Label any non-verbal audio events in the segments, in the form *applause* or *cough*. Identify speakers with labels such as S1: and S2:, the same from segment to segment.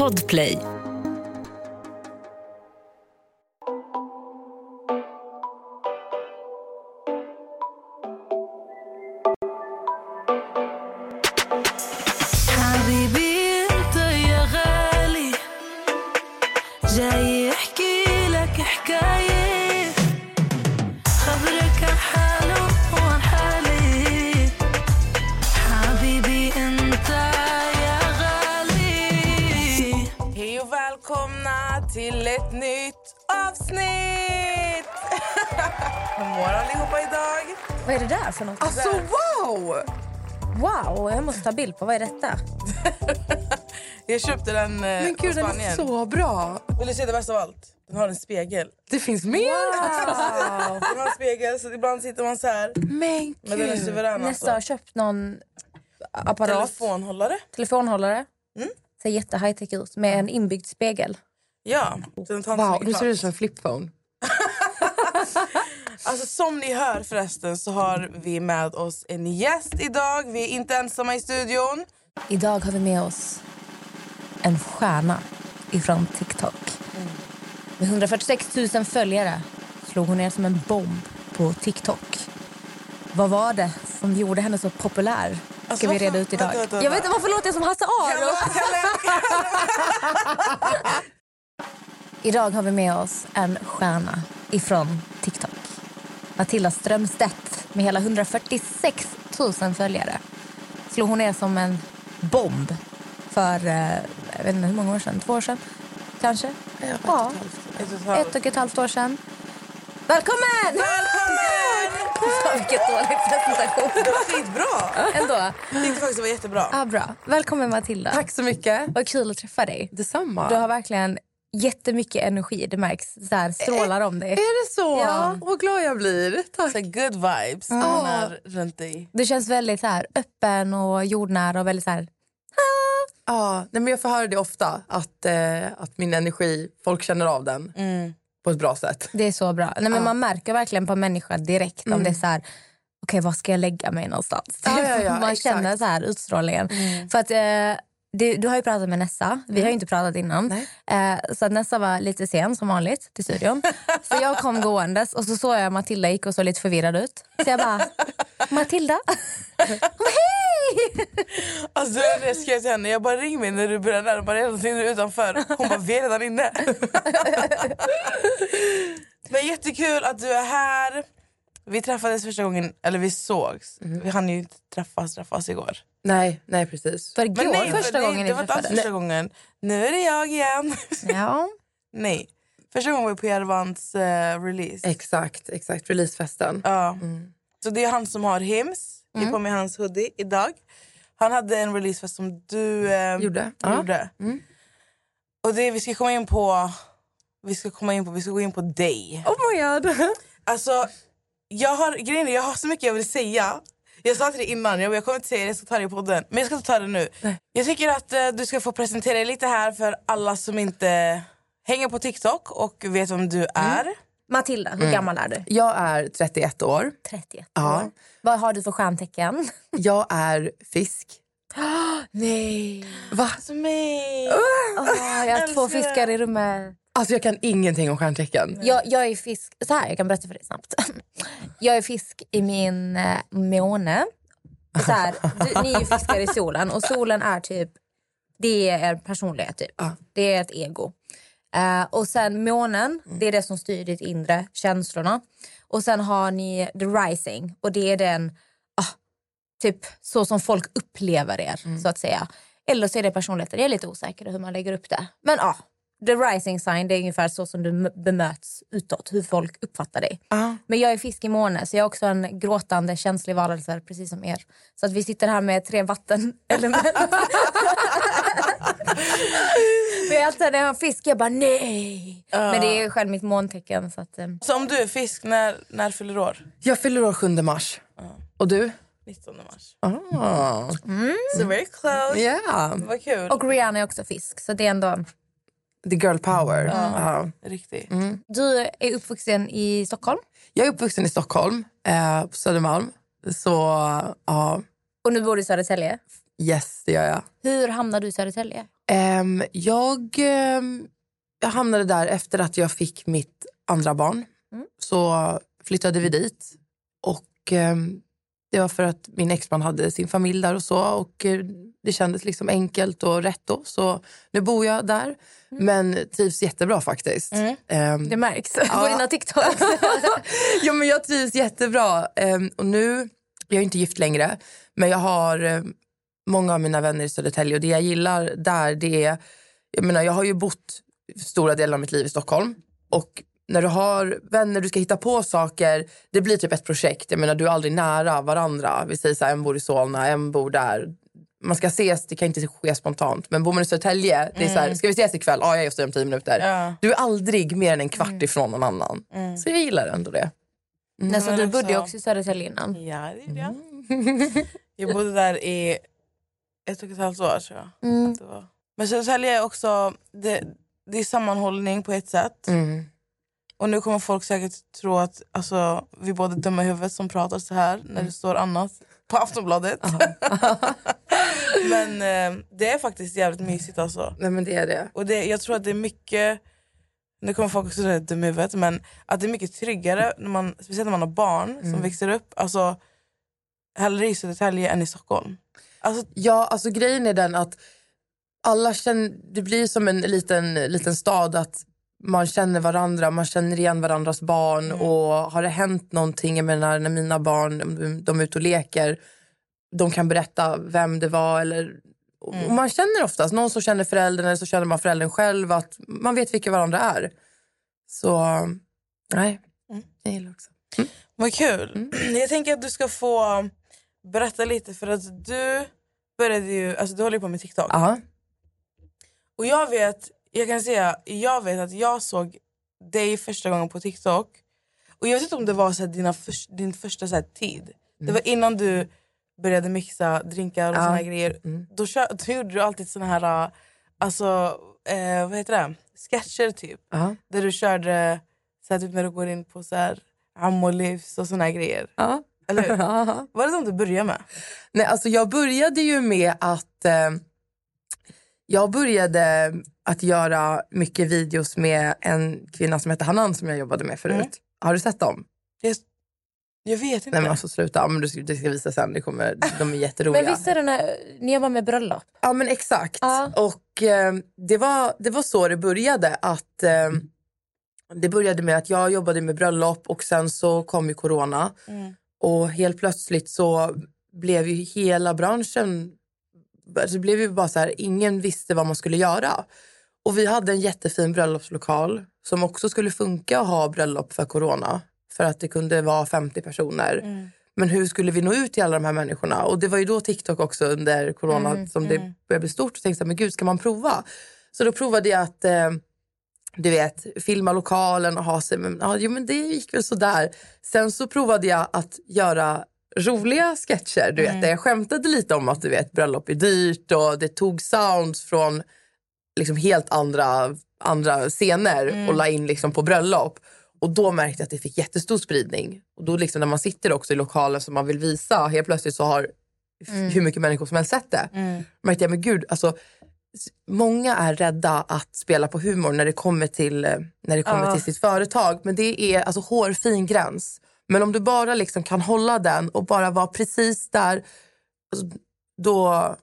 S1: Podplay.
S2: På. Vad är detta? *laughs*
S3: Jag köpte den eh,
S4: Men gud, den är så bra.
S3: Vill du se det bästa av allt? Den har en spegel.
S4: Det finns mer. *laughs*
S3: Den har en spegel så ibland sitter man så här.
S4: Men
S3: Men den är
S4: gud.
S3: suverän
S2: Nästa har
S3: alltså.
S2: köpt någon apparat,
S3: Telefonhållare.
S2: telefonhållare.
S3: Mm.
S2: Ser jätte high tech ut med en inbyggd spegel.
S3: Ja. Den tar
S4: Wow, du ser ut som en flipphone.
S3: Alltså, som ni hör förresten så har vi med oss en gäst idag. Vi är inte ensamma i studion.
S2: Idag har vi med oss en stjärna ifrån TikTok. Med 146 000 följare slog hon ner som en bomb på TikTok. Vad var det som gjorde henne så populär? Ska
S3: Alltså,
S2: vi reda ut idag.
S3: vänta, vänta,
S2: Jag
S3: vänta.
S2: vet inte varför låter jag som Hasse Aro. *laughs* Idag har vi med oss en stjärna ifrån TikTok. Matilda Strömstedt med hela 146 000 följare. Slog hon ner som en bomb för eh, jag vet inte hur många år sedan, två år sedan kanske? Ja,
S3: Ett och ett halvt.
S2: ett och ett halvt år sedan. Välkommen!
S3: Välkommen!
S2: Så, vilket dålig presentation.
S3: Det var skitbra.
S2: Ändå.
S3: Jag tyckte faktiskt det var jättebra.
S2: Ah, bra. Välkommen Matilda.
S4: Tack så mycket.
S2: Vad kul att träffa dig.
S4: Detsamma.
S2: Du har verkligen jättemycket energi. Det märks. Så här, strålar om dig.
S4: Är det så?
S2: Ja.
S4: Vad glad jag blir. Tack.
S3: Så good vibes man är runt dig.
S2: Du känns väldigt så här, öppen och jordnära och väldigt så här...
S4: Ja, nej, men jag får höra det ofta, att, eh, att min energi, folk känner av den
S3: Mm.
S4: på ett bra sätt.
S2: Det är så bra. Nej, men Man märker verkligen på en människa direkt om det är så här... Okej, var ska jag lägga mig någonstans?
S4: Ja, ja, ja, *laughs*
S2: man
S4: exakt.
S2: känner så här utstrålningen. För att, eh, det, du har ju pratat med Nessa. Vi har ju inte pratat innan. Eh, så Nessa var lite sen som vanligt till studion. *laughs* så jag kom gåendes och så såg jag Matilda gick och såg lite förvirrad ut. Så jag bara, *laughs* Matilda? *laughs* Hej!
S3: Alltså jag skrev till henne. Jag bara ring mig när du börjar närma dig någonting utanför. Hon bara vi är redan inne. Men jättekul att du är här. Vi träffades första gången, eller vi sågs. Vi hann ju inte träffas, träffas igår.
S4: Nej, nej precis.
S2: För igår,
S3: nej,
S2: första
S3: för
S2: gången
S3: det,
S2: ni
S3: det var inte alls
S2: träffades.
S3: första gången. Nu är det jag igen. *laughs*
S2: Ja.
S3: nej. Första gången var vi på Järvans eh, release.
S4: Exakt, exakt. Releasefesten.
S3: Ja. Så det är han som har Hims. Jag har på mig hans hoodie idag. Han hade en releasefest som du eh,
S4: Gjorde. Ja.
S3: gjorde. Och det vi ska komma in på... Vi ska komma in på, vi ska gå in på dig.
S4: Oh my god. *laughs*
S3: Alltså, jag har, grejen är, jag har så mycket jag vill säga. Jag sa till dig innan, jag, jag kommer inte säga det, jag ska ta det i podden. Men jag ska inte ta det nu. Jag tycker att eh, du ska få presentera dig lite här för alla som inte hänger på TikTok och vet vem du är.
S2: Matilda, hur gammal är du?
S4: Jag är 31 år.
S2: 31
S4: Ja.
S2: år. Vad har du för stjärntecken?
S4: Jag är fisk.
S2: Nej.
S4: Va?
S3: Alltså mig.
S2: jag har två fiskar i rummet.
S4: Alltså jag kan ingenting om stjärntecken.
S2: Jag, jag är fisk... Så här, jag kan berätta för dig snabbt. *laughs* Jag är fisk i min eh, måne. Så här, *laughs* du, ni är ju fiskar i solen och solen är typ... Det är er personlighet typ.
S4: Ja.
S2: Det är ett ego. Eh, och sen månen, det är det som styr ditt inre, känslorna. Och sen har ni the rising och det är den, typ så som folk upplever er så att säga. Eller så är det personligheten, jag är lite osäker hur man lägger upp det. Men ja, the rising sign det är ungefär så som du bemöts utåt, hur folk uppfattar dig.
S4: Ja.
S2: Men jag är fisk i måne så jag är också en gråtande känslig varelse precis som er. Så att vi sitter här med tre vattenelement. *laughs* Men jag alltid när jag har fisk, jag bara nej. Men det är själv mitt måntecken. Så att, eh,
S3: Så om du är fisk, när, när fyller du år?
S4: Jag fyller år 7 mars. Och du?
S3: 19 mars.
S4: Ah.
S3: So very close.
S4: Yeah.
S3: Vad kul.
S2: och Rihanna är också fisk. Så det är ändå...
S4: The girl power. Ja.
S3: Riktigt.
S2: Du är uppvuxen i Stockholm
S4: Jag är uppvuxen i Stockholm, eh, på Södermalm. Så ja,
S2: och nu bor du i Södertälje.
S4: Yes, det gör jag.
S2: Hur hamnade du i Södertälje?
S4: Ehm, jag, ehm, jag hamnade där efter att jag fick mitt andra barn.
S2: Mm.
S4: Så flyttade vi dit. Och ehm, Det var för att min exman hade sin familj där och så. Och eh, Det kändes liksom enkelt och rätt då. Så nu bor jag där. Men trivs jättebra faktiskt.
S3: Mm.
S4: Ehm,
S2: Det märks på
S4: Ja.
S2: dina TikToks. *laughs*
S4: ja, men jag trivs jättebra. Ehm, och nu, jag är inte gift längre, men jag har eh, många av mina vänner i Södertälje. Och det jag gillar där, det är... Jag, menar, jag har ju bott stora delar av mitt liv i Stockholm. Och när du har vänner, du ska hitta på saker, det blir typ ett projekt. Jag menar, du är aldrig nära varandra. Vi säger så här, en bor i Solna, en bor där. Man ska ses, det kan inte ske spontant. Men bor man i Södertälje, det är så här, ska vi ses ikväll? Ja, jag är just om tio minuter.
S3: Ja.
S4: Du är aldrig mer än en kvart ifrån någon annan. Så jag gillar ändå det.
S2: Så
S3: Men
S2: du bodde ju också i Södertälje innan.
S3: Ja, det gjorde jag. Jag bodde där i ett och ett halvt år tror jag.
S2: Mm.
S3: Men Södertälje är också, det, det är sammanhållning på ett sätt.
S4: Mm.
S3: Och nu kommer folk säkert tro att alltså, vi båda är dumma i huvudet som pratar så här när det står annat på Aftonbladet. *laughs* Men eh, det är faktiskt jävligt mysigt alltså.
S4: Nej, men det är det.
S3: Och det, jag tror att det är mycket, nu kommer folk också säga att jag är dum i huvudet, men att det är mycket tryggare, när man, speciellt när man har barn som växer upp, alltså hellre i Södertälje än i Stockholm. Alltså,
S4: Ja, alltså grejen är den att alla känner, det blir som en liten, liten stad att man känner varandra, man känner igen varandras barn och har det hänt någonting, jag menar när mina barn de, de är ute och leker, de kan berätta vem det var eller och man känner oftast någon som känner föräldern eller så känner man föräldern själv att man vet vilka varandra är. Så nej, jag gillar också.
S3: vad kul. Jag tänker att du ska få berätta lite för att du började ju, alltså du håller på med TikTok.
S4: Ja.
S3: Och jag vet, jag kan säga, jag vet att jag såg dig första gången på TikTok. Och jag vet inte om det var så dina förs- din första så tid. Det var innan du började mixa drinkar och
S4: Ja.
S3: såna grejer. Då, kör, då gjorde du alltid såna här, alltså, eh, vad heter det? Sketcher typ.
S4: Ja.
S3: Där du körde så här, typ när du går in på så här, Ammolivs och såna grejer.
S4: Ja.
S3: Eller hur? *laughs* Var det de du började med?
S4: Nej, alltså jag började ju med att... Eh, jag började att göra mycket videos med en kvinna som heter Hanan som jag jobbade med förut.
S3: Mm.
S4: Har du sett dem?
S3: Jag, jag vet inte.
S4: Nej men alltså sluta, men du ska, det ska visa sen. Det kommer, de är jätteroliga.
S2: Men visst är det när ni jobbar med bröllop?
S4: Ja men exakt.
S2: Ja.
S4: Och eh, det, var, det var så det började. Att eh, Det började med att jag jobbade med bröllop och sen så kom ju corona.
S3: Mm.
S4: Och helt plötsligt så blev ju hela branschen... alltså Det blev ju bara så här, ingen visste vad man skulle göra. Och vi hade en jättefin bröllopslokal som också skulle funka att ha bröllop för corona. För att det kunde vara 50 personer. Men hur skulle vi nå ut till alla de här människorna? Och det var ju då TikTok också under corona som det började bli stort. Och tänkte jag, men gud, ska man prova? Så då provade jag att eh, du vet, filma lokalen och ha sig. Men, ja, jo, men det gick väl sådär. Sen så provade jag att göra roliga sketcher. Du vet, där jag skämtade lite om att du vet, bröllop är dyrt och det tog sounds från liksom helt andra, andra scener och la in liksom på bröllop. Och då märkte jag att det fick jättestor spridning. Och då liksom när man sitter också i lokalen som man vill visa, helt plötsligt så har f- hur mycket människor som helst sett det. Märkte jag, men gud, alltså Många är rädda att spela på humor när det kommer till, eh, när det kommer
S3: Ja.
S4: till sitt företag. Men det är alltså hårfin gräns. Men om du bara liksom kan hålla den och bara vara precis där, alltså, då,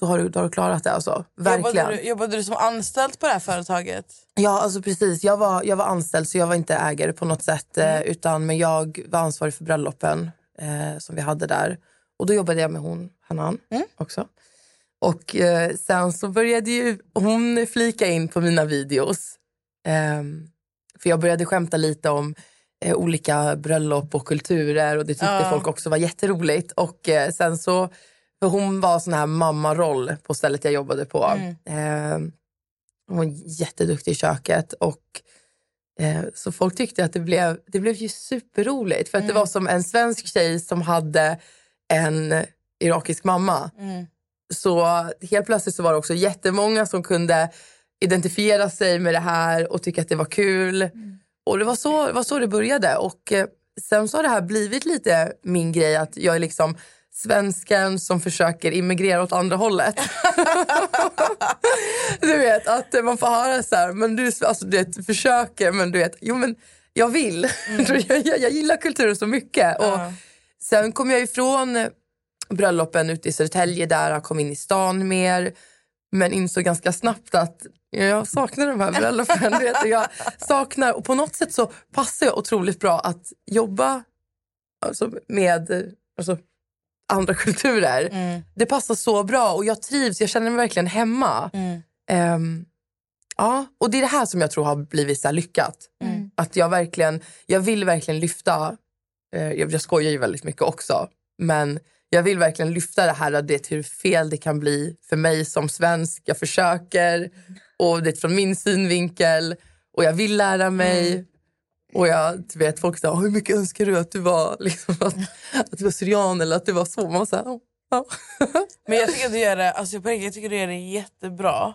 S4: då, har du, då har du klarat det. Alltså. Verkligen.
S3: Jobbade du, jobbade du som anställd på det här företaget?
S4: Ja, alltså precis. Jag var, jag var anställd så jag var inte ägare på något sätt. Eh, utan, men jag var ansvarig för bröllopen eh, som vi hade där. Och då jobbade jag med hon, Hanan, också. Och eh, sen så började ju hon flika in på mina videos. Ehm, för jag började skämta lite om eh, olika bröllop och kulturer och det tyckte
S3: Ja.
S4: folk också var jätteroligt. Och eh, sen så, för hon var sån här mammaroll på stället jag jobbade på. Ehm, hon var jätteduktig i köket. Och, eh, så folk tyckte att det blev, det blev ju superroligt. För att det var som en svensk tjej som hade en irakisk mamma. Så helt plötsligt så var det också jättemånga som kunde identifiera sig med det här och tycka att det var kul. Och det var så, det var så det började. Och eh, sen så har det här blivit lite min grej att jag liksom svensken som försöker immigrera åt andra hållet. *laughs* du vet, att man får höra så här, men du, alltså, du vet, försöker, men du vet, jo men jag vill. *laughs* jag, jag, jag gillar kulturen så mycket. Och
S3: Ja.
S4: Sen kom jag ifrån bröllopen ute i Södertälje där jag kom in i stan mer. Men insåg ganska snabbt att jag saknar de här vet, jag saknar, och på något sätt så passar jag otroligt bra att jobba alltså, med alltså, andra kulturer.
S3: Mm.
S4: Det passar så bra och jag trivs, jag känner mig verkligen hemma.
S3: Mm.
S4: Ehm, ja, och det är det här som jag tror har blivit så lyckat.
S2: Mm.
S4: Att jag verkligen, jag vill verkligen lyfta, eh, jag, jag skojar ju väldigt mycket också, men jag vill verkligen lyfta det här, det hur fel det kan bli för mig som svensk. Jag försöker och det är från min synvinkel och jag vill lära mig. Och jag du vet, folk säger, hur mycket önskar du att du var *laughs* liksom, att, att du var syrian eller att du var så? Man säger, "Ja, ja. *laughs*
S3: Men jag tycker att du gör det, alltså jag tycker du gör det jättebra.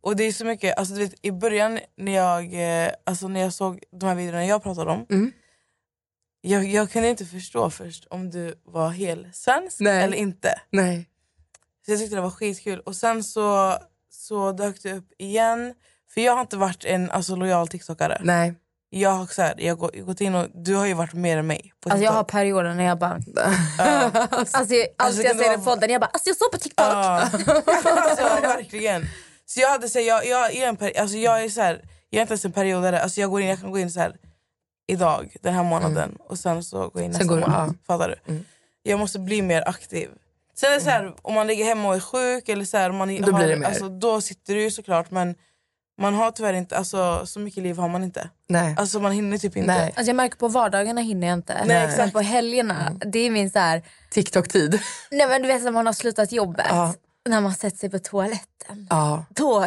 S3: Och det är så mycket, alltså du vet i början när jag, eh, alltså när jag såg de här videorna jag pratade om.
S4: Mm.
S3: Jag, jag kunde inte förstå först om du var helsvensk
S4: Nej.
S3: eller inte.
S4: Nej.
S3: Så jag tyckte det var skitkul. Och sen så, så dök det upp igen. För jag har inte varit en alltså, lojal tiktokare.
S4: Nej.
S3: Jag har, så här, jag har gå- jag har gått in och du har ju varit mer än mig på
S2: Alltså jag har perioder när jag bara... *laughs* Alltså, jag,
S3: Alltså,
S2: alltid jag
S3: kan det
S2: ser
S3: vara-
S2: podden, jag bara alltså jag såg på TikTok.
S3: Ja. *laughs* alltså, verkligen. Så jag hade så här, jag, jag, är en alltså, jag är så här, jag är inte ens en periodare. Alltså, jag, går in, jag kan gå in så här idag, den här månaden och sen så gå in nästa
S4: går du-
S3: månad. Fattar du? Jag måste bli mer aktiv. Sen är det så här, om man ligger hemma och är sjuk eller så här, man
S4: Då
S3: har,
S4: blir det mer.
S3: Alltså, då sitter du ju såklart men man har tyvärr inte, alltså, så mycket liv har man inte.
S4: Nej.
S3: Alltså man hinner typ inte.
S4: Nej.
S2: Alltså jag märker på vardagarna hinner jag inte.
S3: Nej,
S2: Men
S3: exakt.
S2: på helgerna, det är min så här...
S4: TikTok-tid.
S2: Nej men du vet när man har slutat jobbet.
S4: Ja.
S2: När man sätter sig på toaletten.
S4: Ja.
S2: Då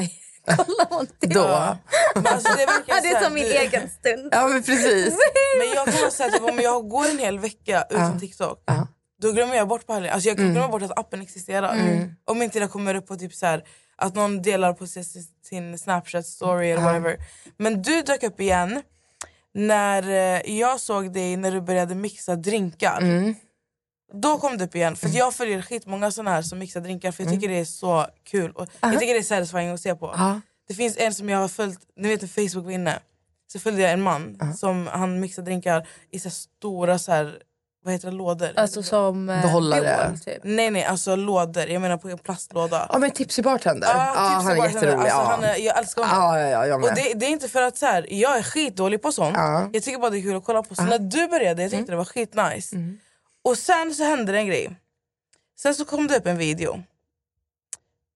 S2: kollar man till.
S4: Då.
S3: Alltså, det,
S2: Ja, det är som min egen stund.
S4: Ja, men precis.
S3: Men jag kan här, typ, om jag går en hel vecka utan TikTok
S4: Ja.
S3: då glömmer jag bort på helgen. Alltså jag kan glömma bort att appen existerar. Om inte det kommer upp på typ så här, att någon delar på sin, sin Snapchat story eller whatever. Men du dök upp igen när eh, jag såg dig när du började mixa drinkar. Då kom du upp igen. För att jag följer skitmånga såna här som mixar drinkar för jag tycker det är så kul. Och jag tycker det är satisfying att se på. Det finns en som jag har följt, ni vet när Facebook var inne. Så följde jag en man som han mixar drinkar i så här stora så här, vad heter det, lådor.
S2: Alltså som eh,
S4: Behållare.
S2: Dior, typ.
S3: Nej nej, alltså lådor. Jag menar på en plastlåda.
S4: Ja, men Tipsy Bartender.
S3: Ja,
S4: Ja,
S3: typ
S4: han är jätterolig.
S3: Alltså,
S4: ja.
S3: han är, jag älskar honom.
S4: Ja, ja, ja, jag med.
S3: Och det, det är inte för att så här, jag är skitdålig på sånt.
S4: Ja.
S3: Jag tycker bara det är kul att kolla på. Så när du började, jag tyckte det var skitnice. Och sen så hände det en grej. Sen så kom det upp en video.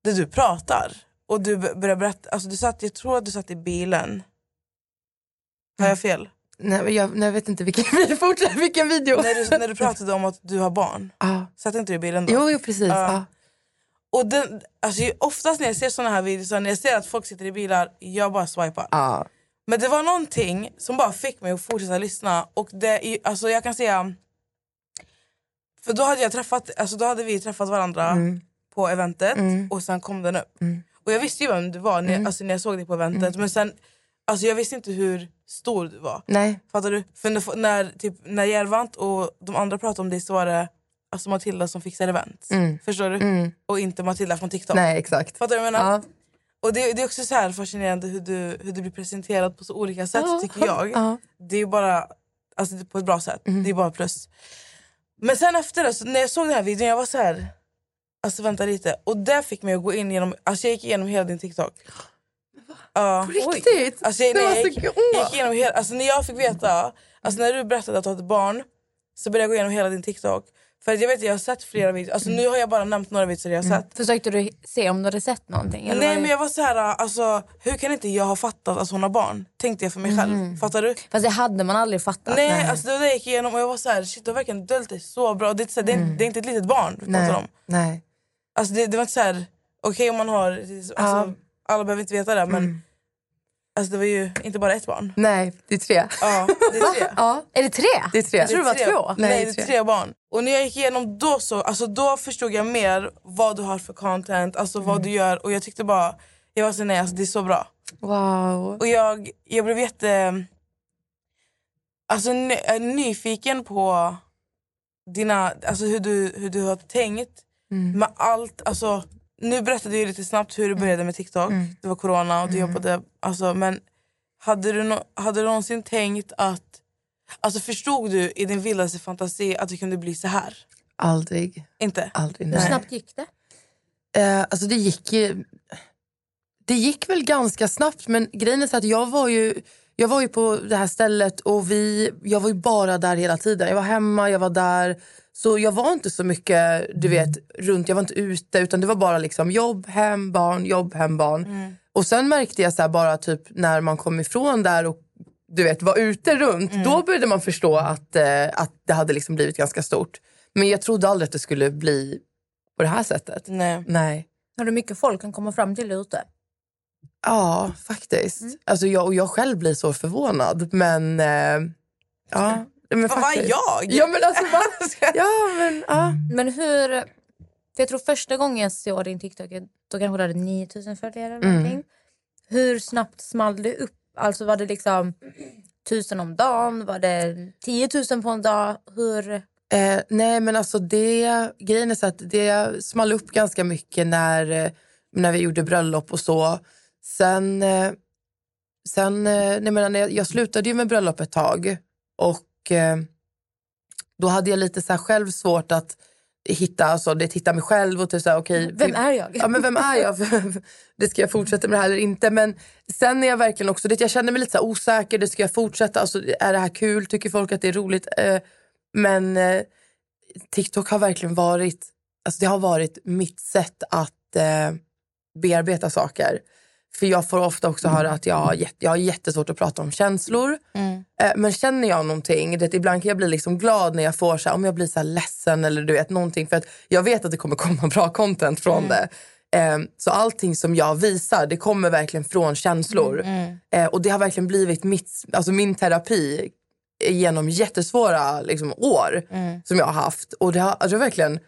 S3: Där du pratar. Och du b- börjar berätta, alltså du satt, jag tror att du satt i bilen. Har jag fel?
S4: Nej, jag, nej, jag vet inte vilken. *laughs* Fortsätt, vilken video.
S3: när, du, när du pratade om att du har barn.
S4: Ja.
S3: Satt inte du i bilen då?
S4: Jo, jo, precis.
S3: Ja.
S4: Ja.
S3: Och den, alltså, oftast när jag ser såna här videos, när jag ser att folk sitter i bilar, jag bara swipar.
S4: Ja.
S3: Men det var någonting som bara fick mig att fortsätta lyssna. Och det, alltså jag kan säga... För då hade, jag träffat, alltså då hade vi träffat varandra
S4: Mm.
S3: på eventet och sen kom den upp. Och jag visste ju vem du var när, alltså när jag såg dig på eventet. Men sen, alltså jag visste inte hur stor du var.
S4: Nej.
S3: Fattar du? För när, när, typ, när Järvant och de andra pratade om dig så var det alltså Matilda som fixar event. Förstår du? Och inte Matilda från TikTok.
S4: Nej, exakt.
S3: Fattar du vad jag menar?
S4: Ja.
S3: Och det, det är också så här fascinerande hur du, hur du blir presenterad på så olika sätt tycker jag.
S4: Ja.
S3: Det är ju bara alltså, på ett bra sätt. Det är bara plus. Men sen efter det, när jag såg den här videon jag var så här. Alltså vänta lite. Och det fick mig att gå in genom, alltså jag gick igenom hela din TikTok. Ja.
S4: Riktigt?
S3: Alltså, jag, nej, jag, gick, jag gick igenom hela, alltså när jag fick veta, alltså när du berättade att du hade ett barn så började jag gå igenom hela din TikTok. För jag vet jag har sett flera videos, alltså nu har jag bara nämnt några videos jag har sett.
S2: Försökte du se om du hade sett någonting? Eller
S3: Nej
S2: var det-
S3: men jag var så här, alltså hur kan inte jag ha fattat att hon har barn? Tänkte jag för mig själv. Fattar du?
S2: Fast det hade man aldrig fattat.
S3: Nej, alltså det var det jag gick igenom och jag var så här, shit du har verkligen döljt det så bra. Det är, inte så här, det, är, det är inte ett litet barn vi pratar om.
S4: Nej.
S3: Alltså det, det var inte så här, okej om man har, alltså, alla behöver inte veta det men alltså, det var ju inte bara ett barn.
S4: Nej, det är tre.
S3: Ja, det är tre. *laughs*
S4: Ja,
S2: Är det tre?
S4: det är tre.
S2: Jag tror det var två.
S3: Nej,
S4: Nej,
S3: det är
S4: tre
S3: barn. Och när jag gick igenom då så, alltså då förstod jag mer vad du har för content, alltså vad du gör och jag tyckte bara, jag var så nej alltså det är så bra.
S4: Wow.
S3: Och jag, jag blev jätte... Alltså ny, är nyfiken på dina, alltså hur, du, hur du har tänkt med allt. Alltså, nu berättade jag lite snabbt hur det började med TikTok. Det var corona och du jobbade. Alltså, men hade du, no, hade du någonsin tänkt att... Alltså förstod du i din vildaste fantasi att det kunde bli så här?
S4: Aldrig.
S3: Inte?
S4: Aldrig.
S2: Hur
S4: Nej.
S2: snabbt gick det?
S4: Eh, alltså det gick ju... Det gick väl ganska snabbt, men grejen är så att jag var ju... Jag var ju på det här stället och vi, jag var ju bara där hela tiden. Jag var hemma, jag var där. Så jag var inte så mycket du vet, runt, jag var inte ute. Utan det var bara liksom jobb, hem, barn, jobb, hem, barn. Och sen märkte jag så här bara typ när man kom ifrån där och du vet, var ute runt. Då började man förstå att, eh, att det hade liksom blivit ganska stort. Men jag trodde aldrig att det skulle bli på det här sättet.
S3: Nej.
S4: Nej.
S2: Har du mycket folk kan komma fram till ute?
S4: Ja, faktiskt. Alltså jag, och jag själv blir så förvånad. Men... Eh, ja, men
S3: Vad var jag?
S4: Ja, men alltså... Va? *laughs* Ja, men... Ja.
S2: Men hur... För jag tror första gången jag såg din TikTok, då kanske du hade 9000 följare eller någonting. Hur snabbt small det upp? Alltså var det liksom tusen om dagen? Var det 10 000 på en dag? Hur...
S4: Eh, nej, men alltså det... Grejen är så att det small upp ganska mycket när, eh, när vi gjorde bröllop och så. Sen... Eh, sen eh, nej, men jag, jag slutade ju med bröllop ett tag. Och eh, då hade jag lite så här själv svårt att hitta, alltså, det, hitta mig själv och typ så här, okej,
S2: Vem är jag?
S4: Ja, men vem är jag? *laughs* *laughs* det ska jag fortsätta med det här eller inte? Men sen är jag verkligen också, det, jag känner mig lite så osäker. Det ska jag fortsätta? Alltså, är det här kul? Tycker folk att det är roligt? Eh, men eh, TikTok har verkligen varit, alltså det har varit mitt sätt att eh, bearbeta saker. För jag får ofta också höra att jag har, jätte, jag har jättesvårt att prata om känslor. Eh, men känner jag någonting, det, ibland kan jag bli liksom glad när jag får så här, om jag blir så ledsen eller du vet någonting. För att jag vet att det kommer komma *laughs* bra content från det. Eh, så allting som jag visar, det kommer verkligen från känslor. Eh, och det har verkligen blivit mitt, alltså min terapi genom jättesvåra liksom, år som jag har haft. Och det har, alltså, verkligen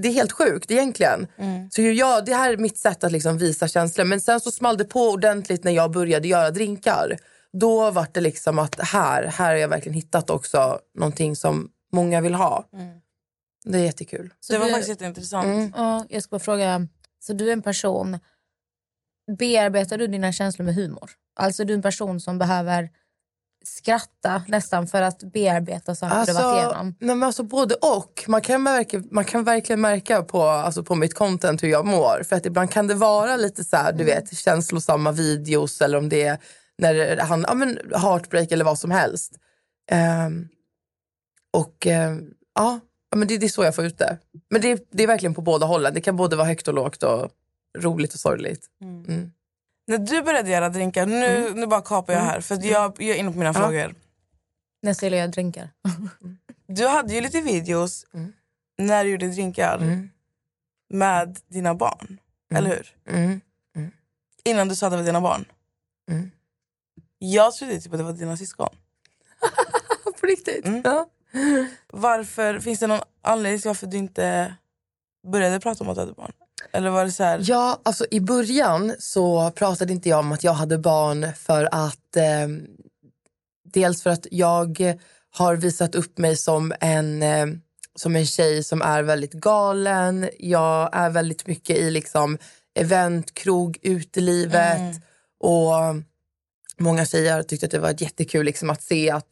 S4: det är helt sjukt egentligen. Så jag, det här är mitt sätt att liksom visa känslor. Men sen så small det på ordentligt när jag började göra drinkar. Då var det liksom att här, här har jag verkligen hittat också någonting som många vill ha. Det är jättekul.
S2: Så
S3: Det var
S2: du-
S3: faktiskt jätteintressant.
S4: Mm.
S2: Ja, jag ska bara fråga, så du är en person, bearbetar du dina känslor med humor? Alltså du är en person som behöver skratta nästan för att bearbeta saker du varit igenom?
S4: nej, men alltså både och. Man kan, märka, man kan verkligen märka på, alltså på mitt content hur jag mår. För att ibland kan det vara lite så här, du vet, känslosamma videos eller om det är när det handlar om ja, heartbreak eller vad som helst. Ehm, och ehm, ja, ja, men det, det är så jag får ut det. Men det, det är verkligen på båda hållen. Det kan både vara högt och lågt och roligt och sorgligt. Mm.
S3: När du började göra drinkar, nu, nu bara kapar jag här för att jag, jag är inne på mina frågor.
S2: När Celia gör drinkar. *laughs*
S3: Du hade ju lite videos när du gjorde drinkar med dina barn, eller hur?
S4: Mm.
S3: Innan du sa att det var dina barn.
S4: Mm.
S3: Jag trodde typ att det var dina syskon. *laughs*
S4: På riktigt?
S3: Mm.
S4: Ja.
S3: Varför, finns det någon anledning till varför du inte började prata om att du hade barn? Eller var det så här,
S4: Ja, alltså i början så pratade inte jag om att jag hade barn för att eh, dels för att jag har visat upp mig som en, eh, som en tjej som är väldigt galen. Jag är väldigt mycket i liksom event, krog, utelivet och många tjejer har tyckt att det var jättekul liksom att se att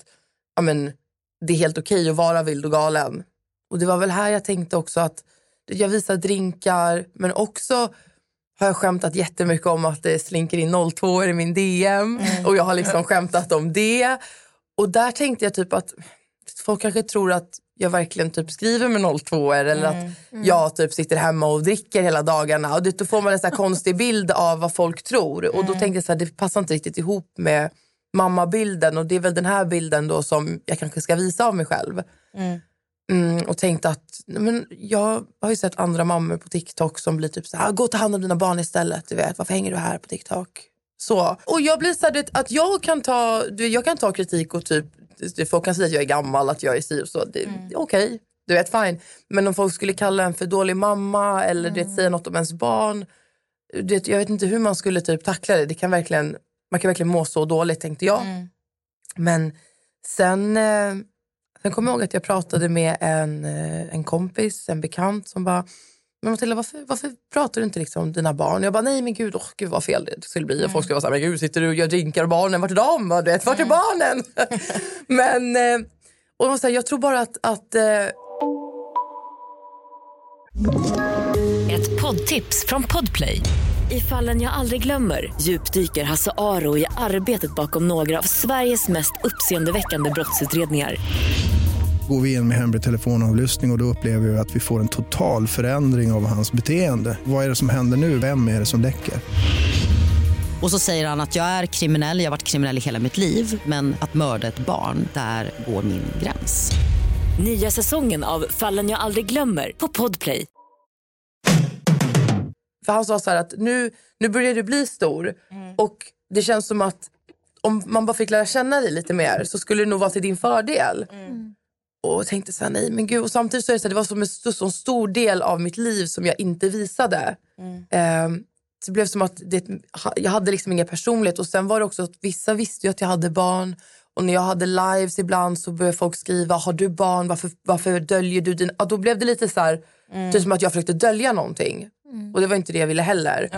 S4: ja, men, det är helt okej att vara vild och galen. Och det var väl här jag tänkte också att jag visar drinkar men också har jag skämtat jättemycket om att det slinker in 02 i min DM och jag har liksom skämtat om det. Och där tänkte jag typ att folk kanske tror att jag verkligen typ skriver med 02 eller att jag typ sitter hemma och dricker hela dagarna. Och det, då får man en här *laughs* konstig bild av vad folk tror. Och då tänkte jag så här, det passar inte riktigt ihop med mammabilden. Och det är väl den här bilden då som jag kanske ska visa av mig själv. Mm, och tänkte att men jag har ju sett andra mammor på TikTok som blir typ så här, gå och ta hand om dina barn istället. Du vet, varför hänger du här på TikTok? Så. Och jag blir så här, att jag kan ta, du jag kan ta kritik och typ, folk kan säga att jag är gammal, att jag är si och så. Det, är Okej, du vet fine. Men om folk skulle kalla en för dålig mamma eller du vet, säga något om ens barn. Du vet, jag vet inte hur man skulle typ tackla det. det kan verkligen, man kan verkligen må så dåligt tänkte jag. Men sen, eh, sen kommer jag ihåg att jag pratade med en, eh, en kompis, en bekant som bara men Matilda, varför, varför pratar du inte liksom om dina barn? Jag bara, nej men gud, oh, gud vad fel det skulle bli. Och folk skulle vara så här, men gud, sitter du och gör drinkar och barnen, vart är de? Och Du vet, vart är barnen? *laughs* men, eh, och de var så här, jag tror bara att, att eh,
S1: Ett poddtips från Podplay.
S5: I fallen jag aldrig glömmer djupdyker Hasse Aro i arbetet bakom några av Sveriges mest uppseendeväckande brottsutredningar.
S6: Går vi in med hemlig telefonavlyssning och, och då upplever vi att vi får en total förändring av hans beteende. Vad är det som händer nu? Vem är det som läcker?
S7: Och så säger han att jag är kriminell, jag har varit kriminell i hela mitt liv men att mörda ett barn, där går min gräns.
S5: Nya säsongen av Fallen jag aldrig glömmer på Podplay.
S4: För han sa så här att nu, nu börjar du bli stor och det känns som att om man bara fick lära känna dig lite mer så skulle det nog vara till din fördel. Och tänkte så här, nej men gud. Och samtidigt så är det, så här, det var som en så, så stor del av mitt liv som jag inte visade. Ehm, så det blev som att det, jag hade liksom ingen personlighet. Och sen var det också att vissa visste att jag hade barn. Och när jag hade lives ibland så började folk skriva, har du barn? Varför, varför döljer du din... Ja, då blev det lite så här, typ som att jag försökte dölja någonting. Och det var inte det jag ville heller.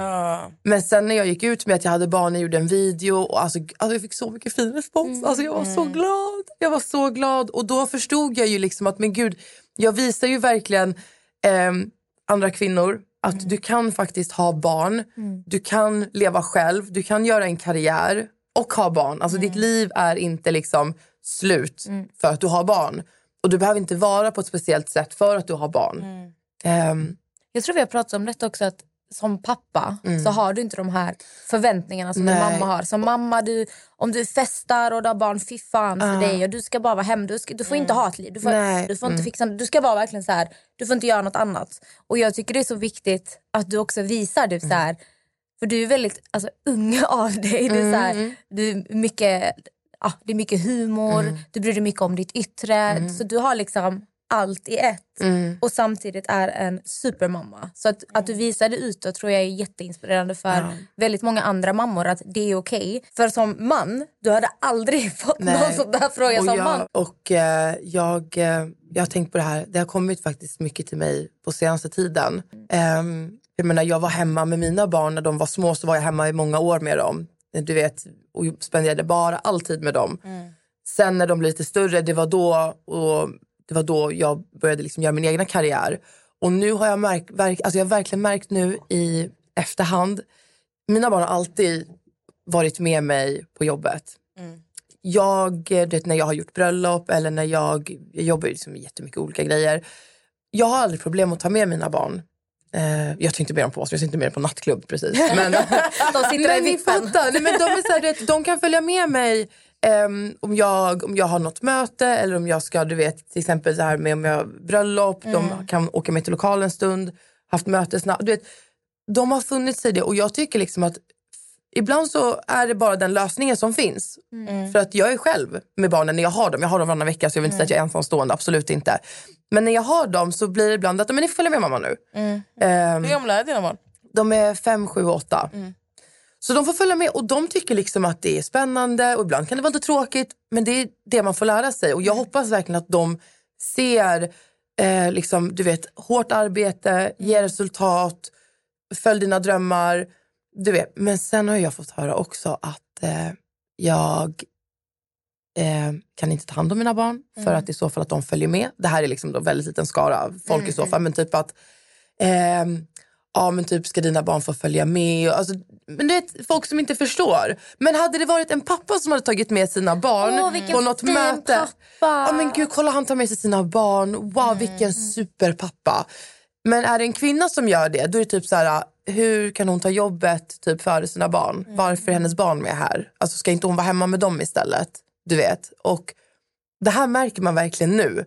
S4: Men sen när jag gick ut med att jag hade barn, jag gjorde en video och alltså, alltså jag fick så mycket fin respons. Alltså jag var så glad. Jag var så glad. Och då förstod jag ju liksom att men gud, jag visar ju verkligen ehm, andra kvinnor att du kan faktiskt ha barn. Du kan leva själv, du kan göra en karriär och ha barn. Alltså ditt liv är inte liksom slut för att du har barn. Och du behöver inte vara på ett speciellt sätt för att du har barn. Ehm,
S2: Jag tror vi har pratat om detta också att som pappa så har du inte de här förväntningarna som din
S4: Mm. Nej.
S2: mamma har. Som mamma, du, om du festar och du har barn, fy fan för dig. Och du ska bara vara hemma. Du, ska, du får inte ha ett liv. Du får,
S4: Nej.
S2: du får inte fixa Du ska vara verkligen så här. Du får inte göra något annat. Och jag tycker det är så viktigt att du också visar det så här. För du är väldigt alltså, ung av dig. Du är, så här, du är mycket, ja, det är mycket humor, du bryr dig mycket om ditt yttre. Så du har liksom allt i ett. Och samtidigt är en supermamma. Så att, att du visar det utåt tror jag är jätteinspirerande för väldigt många andra mammor att det är okej. För som man, du hade aldrig *laughs* fått någon
S4: Nej.
S2: sån där fråga
S4: och
S2: som
S4: jag,
S2: man.
S4: Och eh, jag, eh, jag har tänkt på det här. Det har kommit faktiskt mycket till mig på senaste tiden. Ehm, jag menar, jag var hemma med mina barn när de var små. Så var jag hemma i många år med dem. Du vet, och spenderade bara all tid med dem. Sen när de blev lite större, det var då, och det var då jag började liksom göra min egna karriär. Och nu har jag, märkt, verk, alltså jag har verkligen märkt nu i efterhand. Mina barn har alltid varit med mig på jobbet. Jag, eh, du vet, när jag har gjort bröllop eller när jag, jag jobbar liksom med jättemycket olika grejer. Jag har aldrig problem att ta med mina barn. Eh, jag tar inte med dem på oss, jag sitter inte med dem på nattklubb precis. Men, *laughs*
S2: De sitter i
S4: men ni
S2: vippen.
S4: fattar. Nej, men de, är så här, vet, de kan följa med mig ehm, om, jag, om jag har något möte eller om jag ska, du vet, till exempel så här med om jag har bröllop. De kan åka med till lokalen en stund, haft möte snabbt. Du vet, de har funnits i det och jag tycker liksom att ibland så är det bara den lösningen som finns. För att jag är själv med barnen när jag har dem. Jag har dem varannan vecka så jag vill inte säga att jag är ensamstående, absolut inte. Men när jag har dem så blir det ibland att men ni får följa med mamma nu. Ehm,
S3: Hur gamla är dina barn?
S4: de är fem, sju och åtta. Så de får följa med och de tycker liksom att det är spännande och ibland kan det vara lite tråkigt men det är det man får lära sig och jag hoppas verkligen att de ser eh, liksom, du vet, hårt arbete, ger resultat, följ dina drömmar. Du vet. Men sen har jag fått höra också att eh, jag eh, kan inte ta hand om mina barn för att i så fall att de följer med. Det här är liksom då väldigt liten skara folk i så fall. Men typ att ehm, ja men typ ska dina barn få följa med? Alltså, men det är folk som inte förstår. Men hade det varit en pappa som hade tagit med sina barn
S2: vilken
S4: på något möte.
S2: pappa.
S4: Ja men gud kolla han tar med sig sina barn. Wow
S2: Mm.
S4: vilken superpappa. Men är det en kvinna som gör det då är det typ så här hur kan hon ta jobbet typ före sina barn?
S2: Mm.
S4: Varför är hennes barn med här? Alltså ska inte hon vara hemma med dem istället? Du vet. Och det här märker man verkligen nu.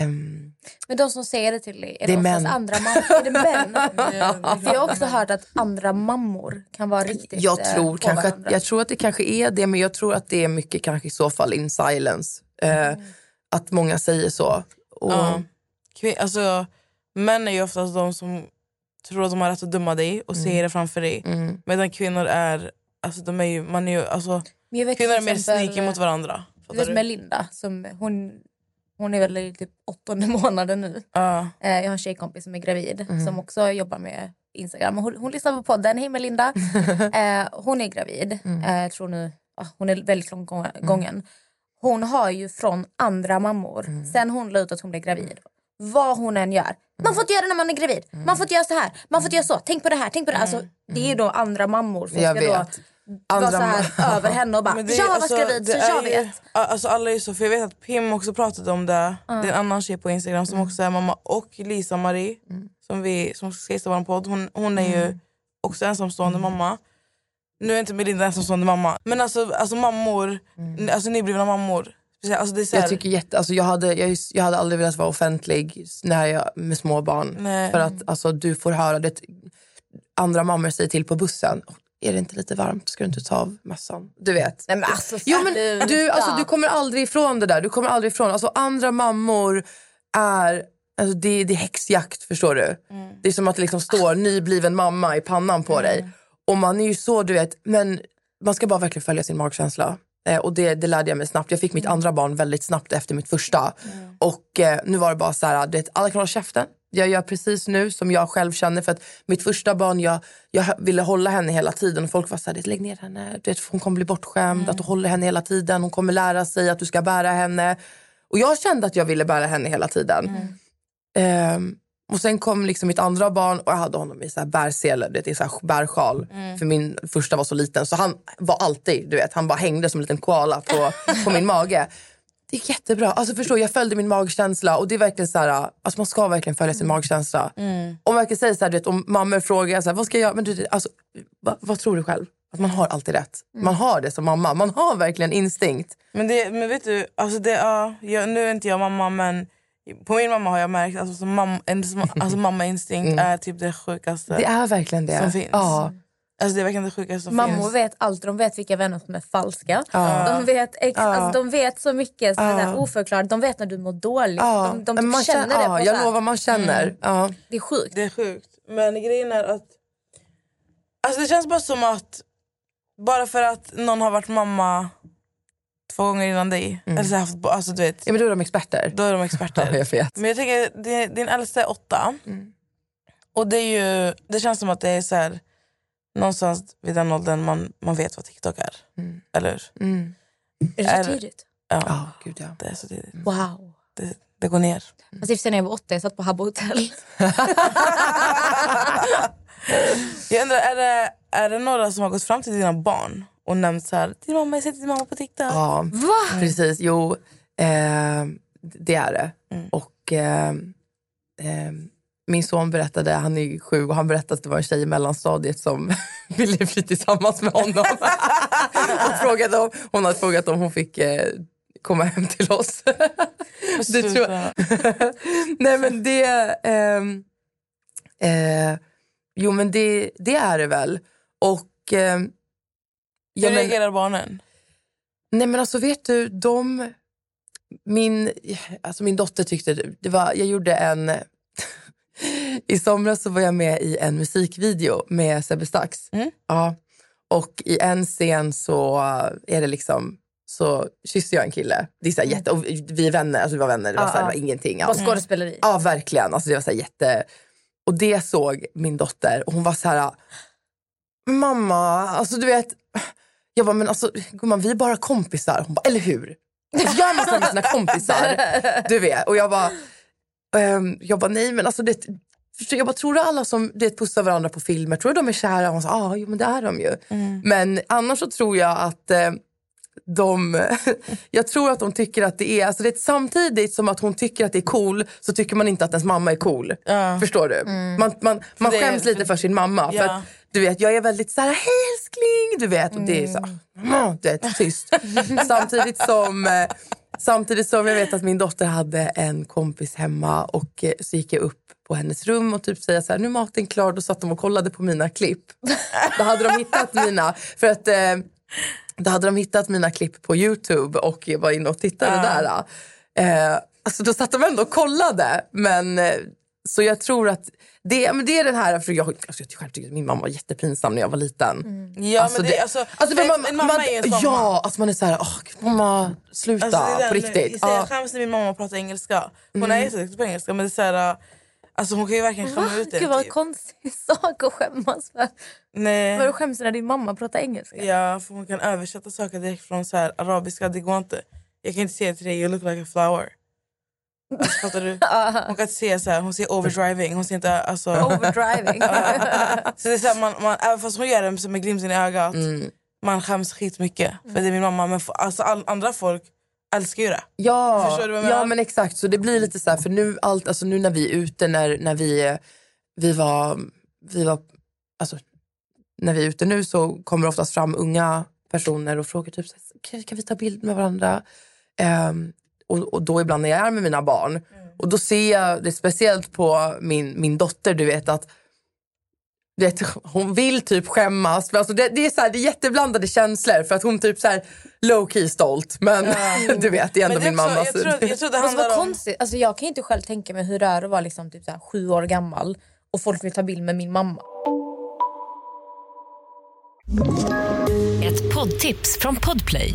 S4: Ehm,
S2: Men de som säger det till dig, är
S4: Det
S2: det,
S4: män.
S2: andra mammor? Är det män? *laughs* För jag har också hört att andra mammor kan vara riktigt
S4: Jag
S2: eh,
S4: tror,
S2: på
S4: kanske att, jag tror att det kanske är det, men jag tror att det är mycket kanske i så fall in silence. Eh, Att många säger så. Och,
S3: Ja. Alltså, män är ju oftast de som tror att de har rätt att döma dig och säger det framför dig.
S4: mm.
S3: Medan kvinnor är, alltså, de är ju, man är ju, alltså, kvinnor är mer sneaky mot varandra.
S2: Du vet? Melinda, som, hon, hon är väl i typ åttonde *laughs* månaden nu.
S3: Ja.
S2: Eh, jag har en tjejkompis som är gravid
S4: Mm.
S2: som också jobbar med Instagram. Hon, hon lyssnar på podden. Hej Melinda! *laughs* eh, hon är gravid.
S4: Mm.
S2: Eh, jag tror nu, ah, hon är väldigt långt gång- gången. Hon har ju från andra mammor,
S4: Mm.
S2: sen hon la ut att hon blev gravid. Vad hon än gör. Man får inte göra det när man är gravid.
S4: Mm.
S2: Man får inte göra så här. Man får inte göra så. Tänk på det här. Tänk på det. Alltså, det är ju då andra mammor som
S4: Jag
S2: ska då
S4: vet.
S2: vara
S4: Andra
S2: så här *laughs* över henne och bara
S3: Men det
S2: jag
S3: alltså,
S2: gravid så
S3: är
S2: jag vet.
S3: Alltså alla är så, för jag vet att Pim också pratade om det. Det är en annan tjej på Instagram som också är mamma. Och Lisa Marie som, vi, som ska gästa vår podd. Hon, hon är ju också ensamstående mamma. Nu är inte Melinda ensamstående mamma. Men alltså, alltså mammor, alltså nyblivna mammor. speciellt- Alltså här,
S4: Jag, tycker jätte, alltså jag, hade, jag, jag hade aldrig velat vara offentlig när jag, med små barn.
S3: Nej.
S4: För att alltså, du får höra det. Andra mammor säger till på bussen. Är det inte lite varmt? Ska du inte ta av mössan? Du vet.
S2: Nej, men alltså,
S4: Jo, men du, alltså, du kommer aldrig ifrån det där. Du kommer aldrig ifrån. Alltså, andra mammor är... Alltså, det, det är häxjakt, förstår du? Det är som att det liksom står nybliven mamma i pannan på dig. Och man är ju så, du vet... Men man ska bara verkligen följa sin magkänsla. Eh, och det, det lärde jag mig snabbt. Jag fick mitt andra barn väldigt snabbt efter mitt första. Och eh, nu var det bara så här, du vet, alla kan hålla käften. Jag gör precis nu som jag själv känner. För att mitt första barn, jag, jag ville hålla henne hela tiden. Och folk var så här, lägg ner henne. Du vet, hon kommer bli bortskämd. Att du håller henne hela tiden. Hon kommer lära sig att du ska bära henne. Och jag kände att jag ville bära henne hela tiden. Ehm, och sen kom liksom mitt andra barn och jag hade honom i så här bärsele, det är så här bärsjal. För min första var så liten så han var alltid, du vet, han bara hängde som en liten koala på, på min mage. Det gick jättebra. Alltså förstår, jag följde min magkänsla och det är verkligen så här, alltså man ska verkligen följa sin magkänsla. Om man kan säga så här, vet, om mammor frågar så här, vad ska jag göra? Men du, alltså, vad, vad tror du själv? Att man har alltid rätt. Man har det som mamma. Man har verkligen instinkt.
S3: Men, det, men vet du, alltså det, ja, jag, nu är inte jag mamma men på min mamma har jag märkt alltså, som mamma, en, som, alltså, *laughs* mammainstinkt är typ det sjukaste
S4: Det är verkligen det.
S3: som finns.
S4: Ja.
S3: Alltså, det verkligen det sjukaste som
S2: Mammor
S3: finns.
S2: vet allt. De vet vilka vänner som är falska.
S4: Ja.
S2: De, vet ex,
S4: Ja.
S2: alltså, de vet så mycket som är där oförklarat. De vet när du mår dåligt.
S4: Ja,
S2: De, de typ
S4: man
S2: känner det.
S4: ja,
S2: på så
S4: jag
S2: här-
S4: lovar, man känner. Ja.
S2: Det är sjukt.
S3: Det är sjukt. Men grejen är att alltså, det känns bara som att bara för att någon har varit mamma två gånger innan dig, eller så haft, alltså, du vet,
S4: ja, men då är de experter.
S3: då är de experter. *laughs*
S4: Ja, jag vet.
S3: Men jag tänker, din, din äldsta är åtta. Och det, är ju, det känns som att det är så här, någonstans vid den åldern man, man vet vad TikTok är. Eller hur?
S4: Mm.
S2: Är det så tidigt?
S3: Ja,
S4: Ja, gud ja.
S3: det är så tidigt.
S2: Wow.
S3: Det, det går ner.
S2: Alltså, sen när jag var åtta jag satt på Habbo Hotel. *laughs*
S3: Jag undrar, är det, är det några som har gått fram till dina barn och nämnt så här, din mamma, jag sett din mamma på TikTok?
S4: Ja,
S2: Va?
S4: precis. Jo, eh, det är det.
S3: Mm.
S4: Och eh, eh, min son berättade, han är sju, och han berättade att det var en tjej i mellanstadiet som *laughs* ville bli tillsammans med honom. *laughs* och frågade om, hon hade frågat om hon fick eh, komma hem till oss. det tror jag. *laughs* Nej men det... ehm, eh, jo men det, det är det väl. Och... Eh,
S3: Hur reagerar barnen?
S4: Nej men alltså vet du, de... Min, alltså min dotter tyckte, det var, jag gjorde en... I somras så var jag med i en musikvideo med Sebbe Stax.
S3: Mm.
S4: Ja. Och i en scen så är det liksom så kysser jag en kille. Det är så här jätte, och vi är vänner, alltså vi var vänner, det var, så här, det var ingenting alls.
S2: skådespeleri.
S4: Ja, verkligen. Alltså, det var så jätte... Och det såg min dotter och hon var så här... Mamma, alltså du vet... Jag bara, men alltså gumman, vi är bara kompisar. Hon bara, eller hur? Alltså, gör man så med sina kompisar? *laughs* Du vet. Och jag bara, ehm, jag bara nej men alltså det, jag bara, tror du alla som det pussar varandra på filmer, tror du de är kära? Och man sa, ah, jo, men det är de ju. Men annars så tror jag att eh, de, *laughs* jag tror att de tycker att det är, alltså det är samtidigt som att hon tycker att det är cool så tycker man inte att ens mamma är cool. Förstår du? Man, man, man
S3: det-
S4: skäms lite för sin mamma. För
S3: Ja.
S4: att, du vet, jag är väldigt så här, hej älskling, du vet. Och det är så, mm. du vet, tyst. *laughs* samtidigt som eh, Samtidigt som jag vet att min dotter hade en kompis hemma och eh, så gick jag upp på hennes rum och typ säga så här, nu är maten klar. Då satt de och kollade på mina klipp. Då hade de hittat mina, för att eh, då hade de hittat mina klipp på Youtube och jag var inne och tittade där. Eh, alltså då satt de ändå och kollade. Men, eh, så jag tror att det, men det är den här, för jag, alltså jag själv tycker att min mamma var jättepinsam när jag var liten.
S3: Ja, men det, alltså,
S4: Alltså,
S3: för
S4: för man,
S3: en mamma
S4: man,
S3: är en sån
S4: Ja, alltså man är så här, gud, mamma sluta
S3: Alltså, det där
S4: på
S3: med-
S4: riktigt.
S3: Jag,
S4: Ja.
S3: jag skäms när min mamma pratar engelska. Hon
S4: Mm.
S3: är jätteduktig på engelska men det är så här, alltså, hon kan ju verkligen skämma ut det.
S2: Gud vad
S3: typ.
S2: konstig *laughs* sak att skämmas för.
S3: Nej.
S2: Vadå skäms du när din mamma pratar engelska?
S3: Ja, för hon kan översätta saker direkt från så här, arabiska. Det går inte. Jag kan inte säga till dig, you look like a flower. Alltså, fattar du? Hon kan inte säga så här, hon säger overdriving. Hon säger inte alltså...
S2: Overdriving. *laughs*
S3: så det är så här, man, man, även fast hon gör det med glimten i ögat,
S4: Mm.
S3: man skäms skitmycket. För det är min mamma. Men f- alltså, all, andra folk älskar ju det.
S4: Ja,
S3: Förstår du vad jag
S4: ja
S3: menar?
S4: men exakt. Så det blir lite så här, för nu, allt, alltså nu när vi är ute, när, när vi, vi var, vi var alltså, när vi är ute nu så kommer det oftast fram unga personer och frågar typ kan, kan vi ta bild med varandra? Ehm, och, och då ibland när jag är med mina barn. Och då ser jag det speciellt på min, min dotter, du vet att vet, hon vill typ skämmas. Alltså det, det, är så här, det är jätteblandade känslor för att hon typ så här low key stolt. Men *laughs* du vet, det är ändå min
S3: också-
S4: mamma.
S3: jag
S4: så-
S3: tror- jag tror det
S2: Alltså,
S3: handlar om...
S2: konstigt. Alltså, jag kan inte själv tänka mig hur det är att vara liksom, typ, så här, sju år gammal och folk vill ta bild med min mamma.
S1: Ett poddtips från Podplay.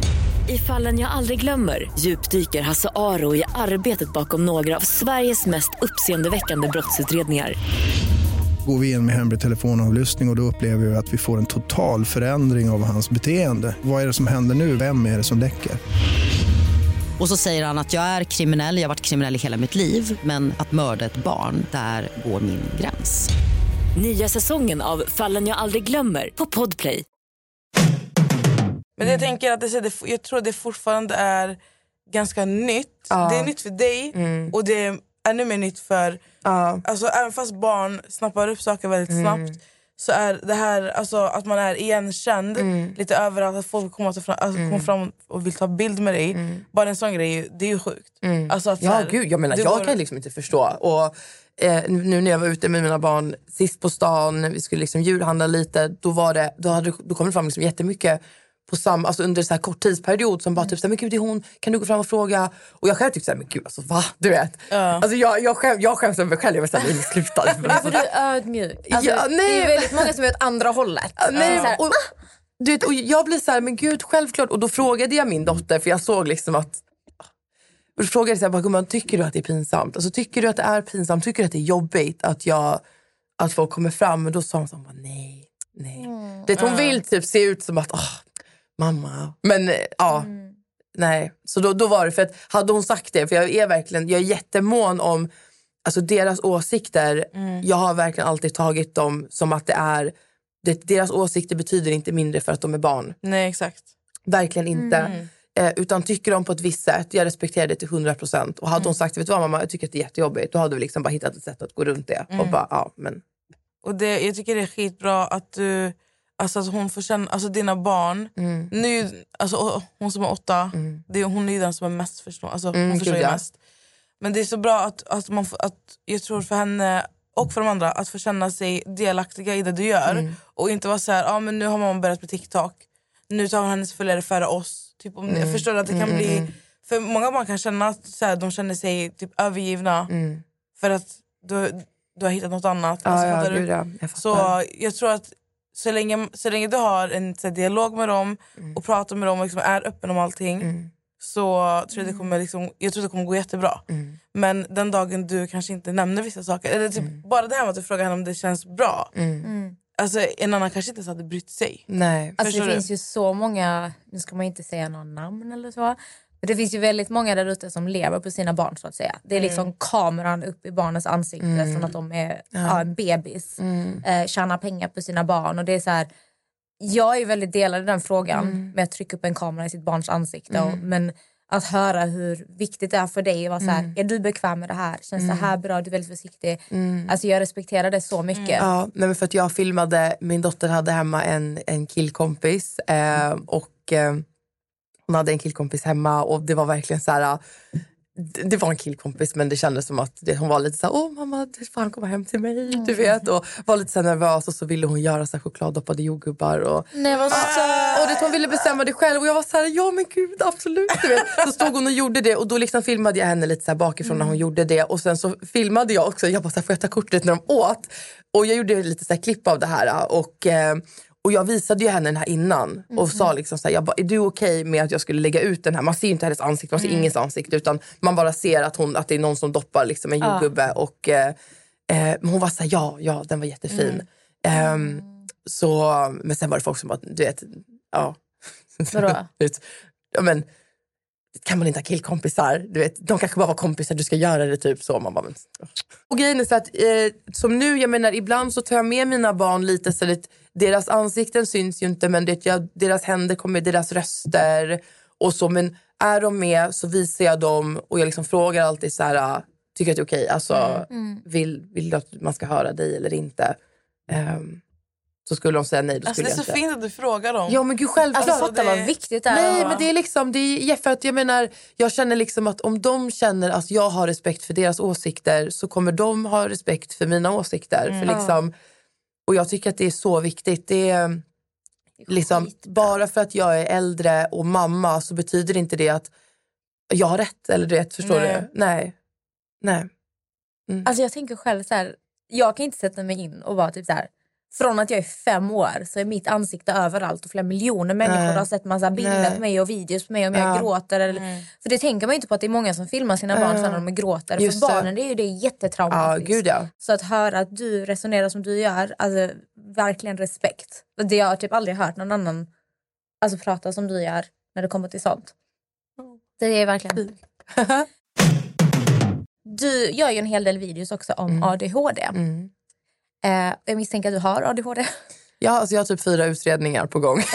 S5: I fallen jag aldrig glömmer djupdyker Hasse Aro i arbetet bakom några av Sveriges mest uppseendeväckande brottsutredningar.
S6: Går vi in med hemlig telefonavlyssning och, och då upplever vi att vi får en total förändring av hans beteende. Vad är det som händer nu? Vem är det som läcker?
S7: Och så säger han att jag är kriminell, jag har varit kriminell i hela mitt liv men att mörda ett barn, där går min gräns.
S5: Nya säsongen av Fallen jag aldrig glömmer på Podplay.
S3: Men jag tänker att det, jag tror det fortfarande är ganska nytt.
S4: Ja.
S3: Det är nytt för dig och det är ännu mer nytt för...
S4: Ja.
S3: Alltså, även fast barn snappar upp saker väldigt snabbt så är det här alltså, att man är igenkänd lite överallt, att folk kommer, att, fram, alltså, kommer fram och vill ta bild med dig. Bara en sån grej, det är ju sjukt. Alltså, att,
S4: Ja,
S3: här,
S4: gud, jag menar, jag
S3: går-
S4: kan liksom inte förstå. Och, eh, nu när jag var ute med mina barn sist på stan, vi skulle liksom djurhandla lite, då, var det, då, hade, då kom det fram liksom jättemycket på sam, alltså under så här kort tidsperiod som bara typ såhär, men gud det är hon, kan du gå fram och fråga? Och jag själv tyckte såhär, men gud alltså va? Du vet. Alltså jag, jag, skäm, jag skäms över mig själv, jag var såhär, nej sluta. *laughs*
S2: För du är ödmjuk. Alltså,
S4: Ja, nej.
S2: Det är väldigt många som är åt andra hållet.
S4: Nej,
S2: Så här,
S4: och, du vet, och jag blir så här, men gud självklart. Och då frågade jag min dotter, för jag såg liksom att... Och då frågade jag så här, bara, "Gumman, tycker du att det är pinsamt? Alltså, tycker du att det är pinsamt? Tycker du att det är jobbigt att, jag, att folk kommer fram? Men då sa hon så här, nej, nej. Det, hon vill typ se ut som att, åh, mamma. Men eh, ja, nej. Så då, då var det, för att hade hon sagt det, för jag är verkligen, jag är jättemån om alltså deras åsikter. Jag har verkligen alltid tagit dem som att det är det, deras åsikter betyder inte mindre för att de är barn.
S3: Nej, exakt.
S4: Verkligen inte. Eh, utan tycker de på ett visst sätt, jag respekterar det till 100 procent. Och hade hon sagt, vet du vad mamma, jag tycker att det är jättejobbigt. Då hade vi liksom bara hittat ett sätt att gå runt det. Och bara, ja, men,
S3: Och det, jag tycker det är skitbra att du Alltså att hon får känna, alltså dina barn,
S4: Mm.
S3: nu, alltså, hon som är åtta, det är, hon är ju den som är mest förstå, alltså,
S4: Mm,
S3: hon förstår ju mest. Men det är så bra att, att, man att jag tror för henne och för de andra att få känna sig delaktiga i det du gör.
S4: Mm.
S3: Och inte vara så här, ah, men nu har mamma börjat med TikTok, nu tar hon hennes följare före oss. Typ om,
S4: Mm.
S3: Jag förstår att det kan bli, för många barn kan känna att så här, de känner sig typ övergivna för att du, du har hittat något annat. Alltså,
S4: ja,
S3: du?
S4: ja, jag.
S3: Så jag tror att så länge, så länge du har en så här, dialog med dem
S4: Mm.
S3: och pratar med dem och liksom är öppen om allting så tror jag det kommer, liksom, jag tror det kommer gå jättebra.
S4: Mm.
S3: Men den dagen du kanske inte nämner vissa saker, eller typ bara det här med att du frågar henne om det känns bra. Alltså, en annan kanske inte ens hade brytt sig.
S4: Nej.
S2: Alltså
S3: Förstår
S2: det
S3: du?
S2: finns ju så många, nu ska man inte säga någon namn eller så, det finns ju väldigt många där ute som lever på sina barn så att säga. Det är liksom kameran upp i barnens ansikte
S4: Mm.
S2: från att de är ja. en bebis. Eh, tjänar pengar på sina barn och det är så här. Jag är väldigt delad i den frågan
S4: Mm.
S2: med att trycka upp en kamera i sitt barns ansikte. Och, men att höra hur viktigt det är för dig. vara Så här,
S4: Mm.
S2: Är du bekväm med det här? Känns det här bra? Du är väldigt försiktig. Alltså jag respekterar det så mycket.
S4: Ja, nej men för att jag filmade, min dotter hade hemma en, en killkompis eh, och eh, hon hade en killkompis hemma och det var verkligen så här det det var en killkompis men det kändes som att det, hon var lite så här, åh mamma du får han komma hem till mig. Du vet och var lite så nervös och så ville hon göra så här chokladdoppade jordgubbar. Och,
S2: Nej vad
S4: och det, hon ville bestämma det själv och jag var så här, ja men gud absolut. Du vet. Så stod hon och gjorde det och då liksom filmade jag henne lite så bakifrån när hon gjorde det och sen så filmade jag också, jag bara så här, får jag ta kortet när de åt? Och jag gjorde lite så här klipp av det här och, eh, och jag visade ju henne den här innan och sa liksom så här, jag bara, är du okej med att jag skulle lägga ut den här? Man ser ju inte hennes ansikte, man ser ingens ansikte utan man bara ser att, hon, att det är någon som doppar liksom en jordgubbe och eh, eh, hon var så här, ja, ja den var jättefin. Ehm, så, men sen var det folk som bara, du vet, ja.
S2: Vadå? *laughs*
S4: Ja men, kan man inte ha killkompisar? Du vet, de kanske bara var kompisar, du ska göra det typ så. Man bara, men... Och grejen är så att eh, som nu, jag menar ibland så tar jag med mina barn lite så att deras ansikten syns ju inte men det, jag, deras händer kommer, deras röster och så. Men är de med så visar jag dem och jag liksom frågar alltid så här, ah, tycker att det är okej? Alltså, vill, vill du att man ska höra dig eller inte? Ehm, så skulle de säga nej, då
S3: Alltså, det är så
S4: inte.
S3: fint att du frågar dem.
S4: Ja men gud självklart.
S2: Alltså fatta
S3: det-
S2: vad viktigt det är.
S4: Nej men det är liksom, det är, för att jag menar, jag känner liksom att om de känner att jag har respekt för deras åsikter så kommer de ha respekt för mina åsikter.
S2: Mm.
S4: För liksom, och jag tycker att det är så viktigt. Det är, liksom, bara för att jag är äldre och mamma så betyder inte det att jag har rätt. Eller du vet, förstår
S3: Nej.
S4: du? Nej. Nej.
S2: Alltså jag tänker själv så här, jag kan inte sätta mig in och vara typ så här. Från att jag är fem år så är mitt ansikte överallt och flera miljoner människor
S4: Nej.
S2: har sett massa bilder
S4: Nej.
S2: på mig och videos på mig om
S4: Ja.
S2: jag gråter. Eller, För det tänker man ju inte på att det är många som filmar sina barn sen när de gråter.
S4: Just
S2: för barnen det är ju det
S4: Ja,
S2: jättetraumatiskt.
S4: gud ja.
S2: Så att höra att du resonerar som du gör, alltså verkligen respekt. Det jag har typ aldrig hört någon annan alltså, prata som du gör när det kommer till sånt. Det är verkligen... *laughs* Du gör ju en hel del videos också om ADHD.
S4: Mm.
S2: Eh, jag misstänker att du har ADHD.
S4: Ja, alltså jag har typ fyra utredningar på gång. *laughs*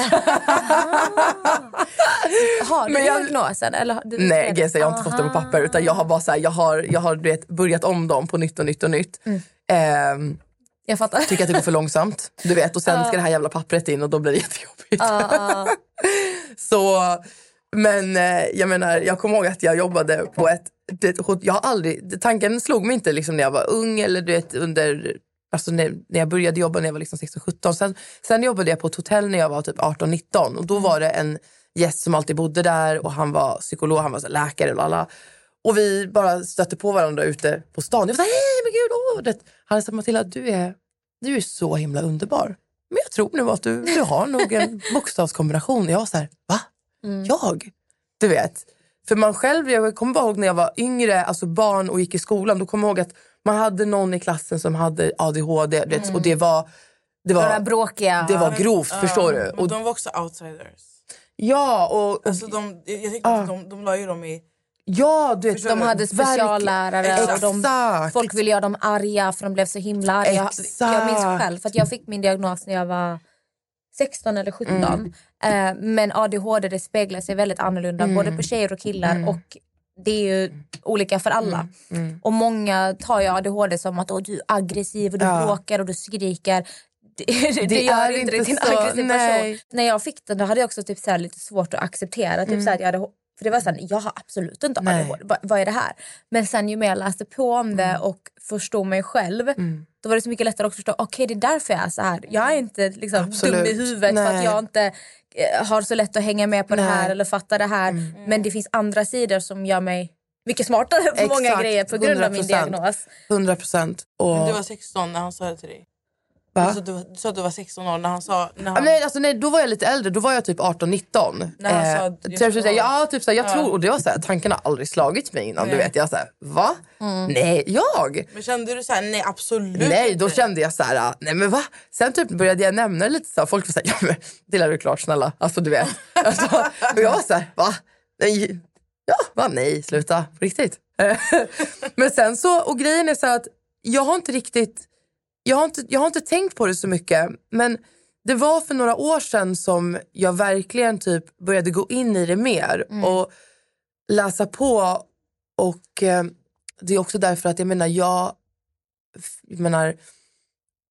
S2: Har du
S4: Men jag-
S2: diagnosen? Eller har du
S4: Nej? GC, jag har inte fått det på papper. Utan jag har bara så här, jag har, jag har du vet, börjat om dem på nytt och nytt och nytt. Ehm,
S2: Jag fattar.
S4: tycker att det går för långsamt. Du vet, och sen ska det här jävla pappret in och då blir det jättejobbigt. *laughs* så, men eh, jag menar, jag kommer ihåg att jag jobbade på ett... Det, jag har aldrig, tanken slog mig inte liksom när jag var ung eller du vet under... Alltså när, när jag började jobba när jag var liksom 16-17. Sen, sen jobbade jag på ett hotell när jag var typ 18-19 och då var det en gäst som alltid bodde där och han var psykolog, han var så läkare och alla. Och vi bara stötte på varandra ute på stan. Jag var så hej men gud, åh! Det. Han sa Matilda, du är, du är så himla underbar. Men jag tror nu att du, du har nog en *laughs* bokstavskombination. Jag var så här, va? Jag? Du vet. För man själv, jag kommer bara ihåg när jag var yngre, alltså barn och gick i skolan, då kommer jag ihåg att man hade någon i klassen som hade ADHD vet, och det var, det var,
S2: bråkiga.
S4: det var grovt, förstår du? Och,
S3: de var också outsiders.
S4: ja, och, och
S3: Alltså de, jag tyckte att de, de la ju dem i...
S4: ja, du vet,
S2: de hade speciallärare och de,
S4: Exakt.
S2: folk ville göra dem arga för de blev så himla arga. Jag,
S4: Exakt.
S2: jag minns själv för att jag fick min diagnos när jag var 16 eller 17.
S4: Mm.
S2: Eh, men ADHD det speglar sig väldigt annorlunda
S4: Mm.
S2: både på tjejer och killar och det är ju olika för alla.
S4: Mm.
S2: Och många tar ju ADHD som att du är aggressiv och du
S4: Ja.
S2: bråkar och du skriker. *laughs* Det, det,
S4: Det
S2: gör
S4: är
S2: inte
S4: inte
S2: till en
S4: så,
S2: aggressiv
S4: nej.
S2: person. När jag fick den då hade jag också typ så lite svårt att acceptera. Typ så här, att jag hade, för det var så här, jag har absolut inte
S4: Nej.
S2: ADHD. Va, vad är det här? Men sen ju mer jag läste på om det och förstod mig själv då var det så mycket lättare att förstå okej det är därför jag är så här. Jag är inte liksom, dum i huvudet för att
S4: Nej.
S2: jag inte eh, har så lätt att hänga med på det här
S4: Nej.
S2: eller fatta det här. Men det finns andra sidor som gör mig mycket smartare på många
S4: Exakt,
S2: grejer på grund av min
S4: 100%.
S2: diagnos.
S4: 100 procent.
S3: Men du var 16 när han sa det till dig.
S4: Va?
S3: Du sa, du, var- du sa att du var 16 år när han sa... När han,
S4: nej, alltså, nej, då var jag lite äldre, då var jag typ 18-19.
S3: När han sa att-
S4: typ, ja, typ jag
S3: Ja.
S4: tror, och det var så här, tanken har aldrig slagit mig innan. Du
S3: Nej.
S4: vet, jag så här, va? Nej, jag?
S3: Men kände du så här, nej absolut
S4: Nej, då kände jag så här, nej men va? Sen typ började jag nämna det lite så här, folk var så här, ja men det är du klart snälla. Alltså du vet. *laughs* Alltså, och jag var så här, va? Nej, Ja, va? Nej, sluta. På riktigt. *laughs* Men sen så, och grejen är så att jag har inte riktigt, jag har inte, jag har inte tänkt på det så mycket. Men det var för några år sedan som jag verkligen typ började gå in i det mer och läsa på. Och eh, det är också därför att jag menar, jag, jag menar,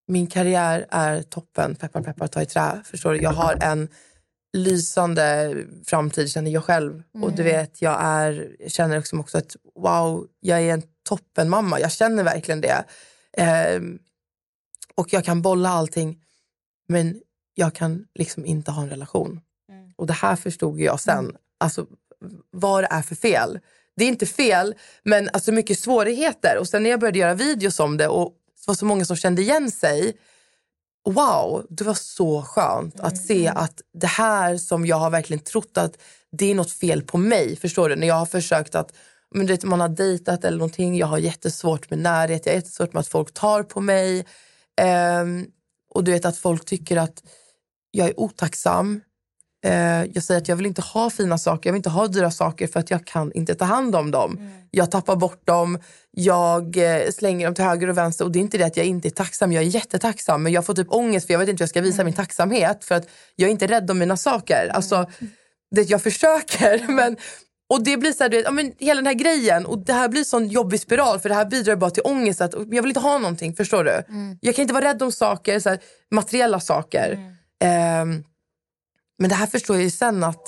S4: min karriär är toppen, peppar peppar ta i trä. Förstår du? Jag har en lysande framtid känner jag själv. Och du vet, jag, är, jag känner liksom också att wow, jag är en toppen mamma. Jag känner verkligen det. Ehm, och jag kan bolla allting. Men jag kan liksom inte ha en relation. Och det här förstod jag sen. Alltså vad det är för fel. Det är inte fel, men alltså mycket svårigheter. Och sen när jag började göra videos om det och det var så många som kände igen sig. Wow, det var så skönt att se att det här som jag har verkligen trott att det är något fel på mig. Förstår du? När jag har försökt att men vet, man har dejtat eller någonting. Jag har jättesvårt med närhet. Jag har jättesvårt med att folk tar på mig. Ehm, och du vet att folk tycker att jag är otacksam. Eh, jag säger att jag vill inte ha fina saker, jag vill inte ha dyra saker för att jag kan inte ta hand om dem. Jag tappar bort dem, jag eh, slänger dem till höger och vänster och det är inte det att jag inte är tacksam, jag är jättetacksam men jag får typ ångest för jag vet inte hur jag ska visa min tacksamhet för att jag är inte rädd om mina saker. Alltså, det, jag försöker *laughs* men och det blir så här, du vet, ja, men hela den här grejen och det här blir sån jobbig spiral för det här bidrar bara till ångest. Att, jag vill inte ha någonting, förstår du? Jag kan inte vara rädd om saker, så här, materiella saker. Ehm, men det här förstår jag ju sen att